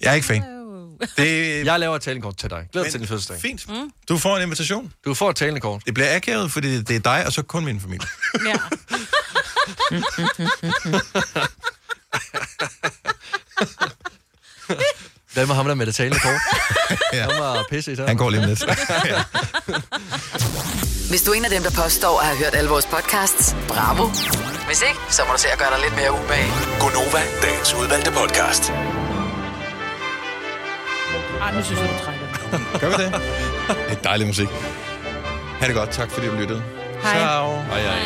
Jeg er ikke fan. Det... Jeg laver et talende kort til dig. Glæder dig til din fødselsdag. Fint. Mm. Du får en invitation. Du får et talende kort. Det bliver akavet, fordi det er dig, og så kun min familie. Ja. Hvad med ham der med det talende kort? ja. Han var pisse i Han går lige om lidt. Hvis du er en af dem, der påstår at have hørt alle vores podcasts, bravo. Hvis ikke, så må du se at gøre dig lidt mere umage. Gonova, dagens udvalgte podcast. Ej, nu synes jeg, du trækker. Gør vi det? Det er dejlig musik. Ha' det godt. Tak fordi du lyttede. Hej. Ciao. Hej, hej.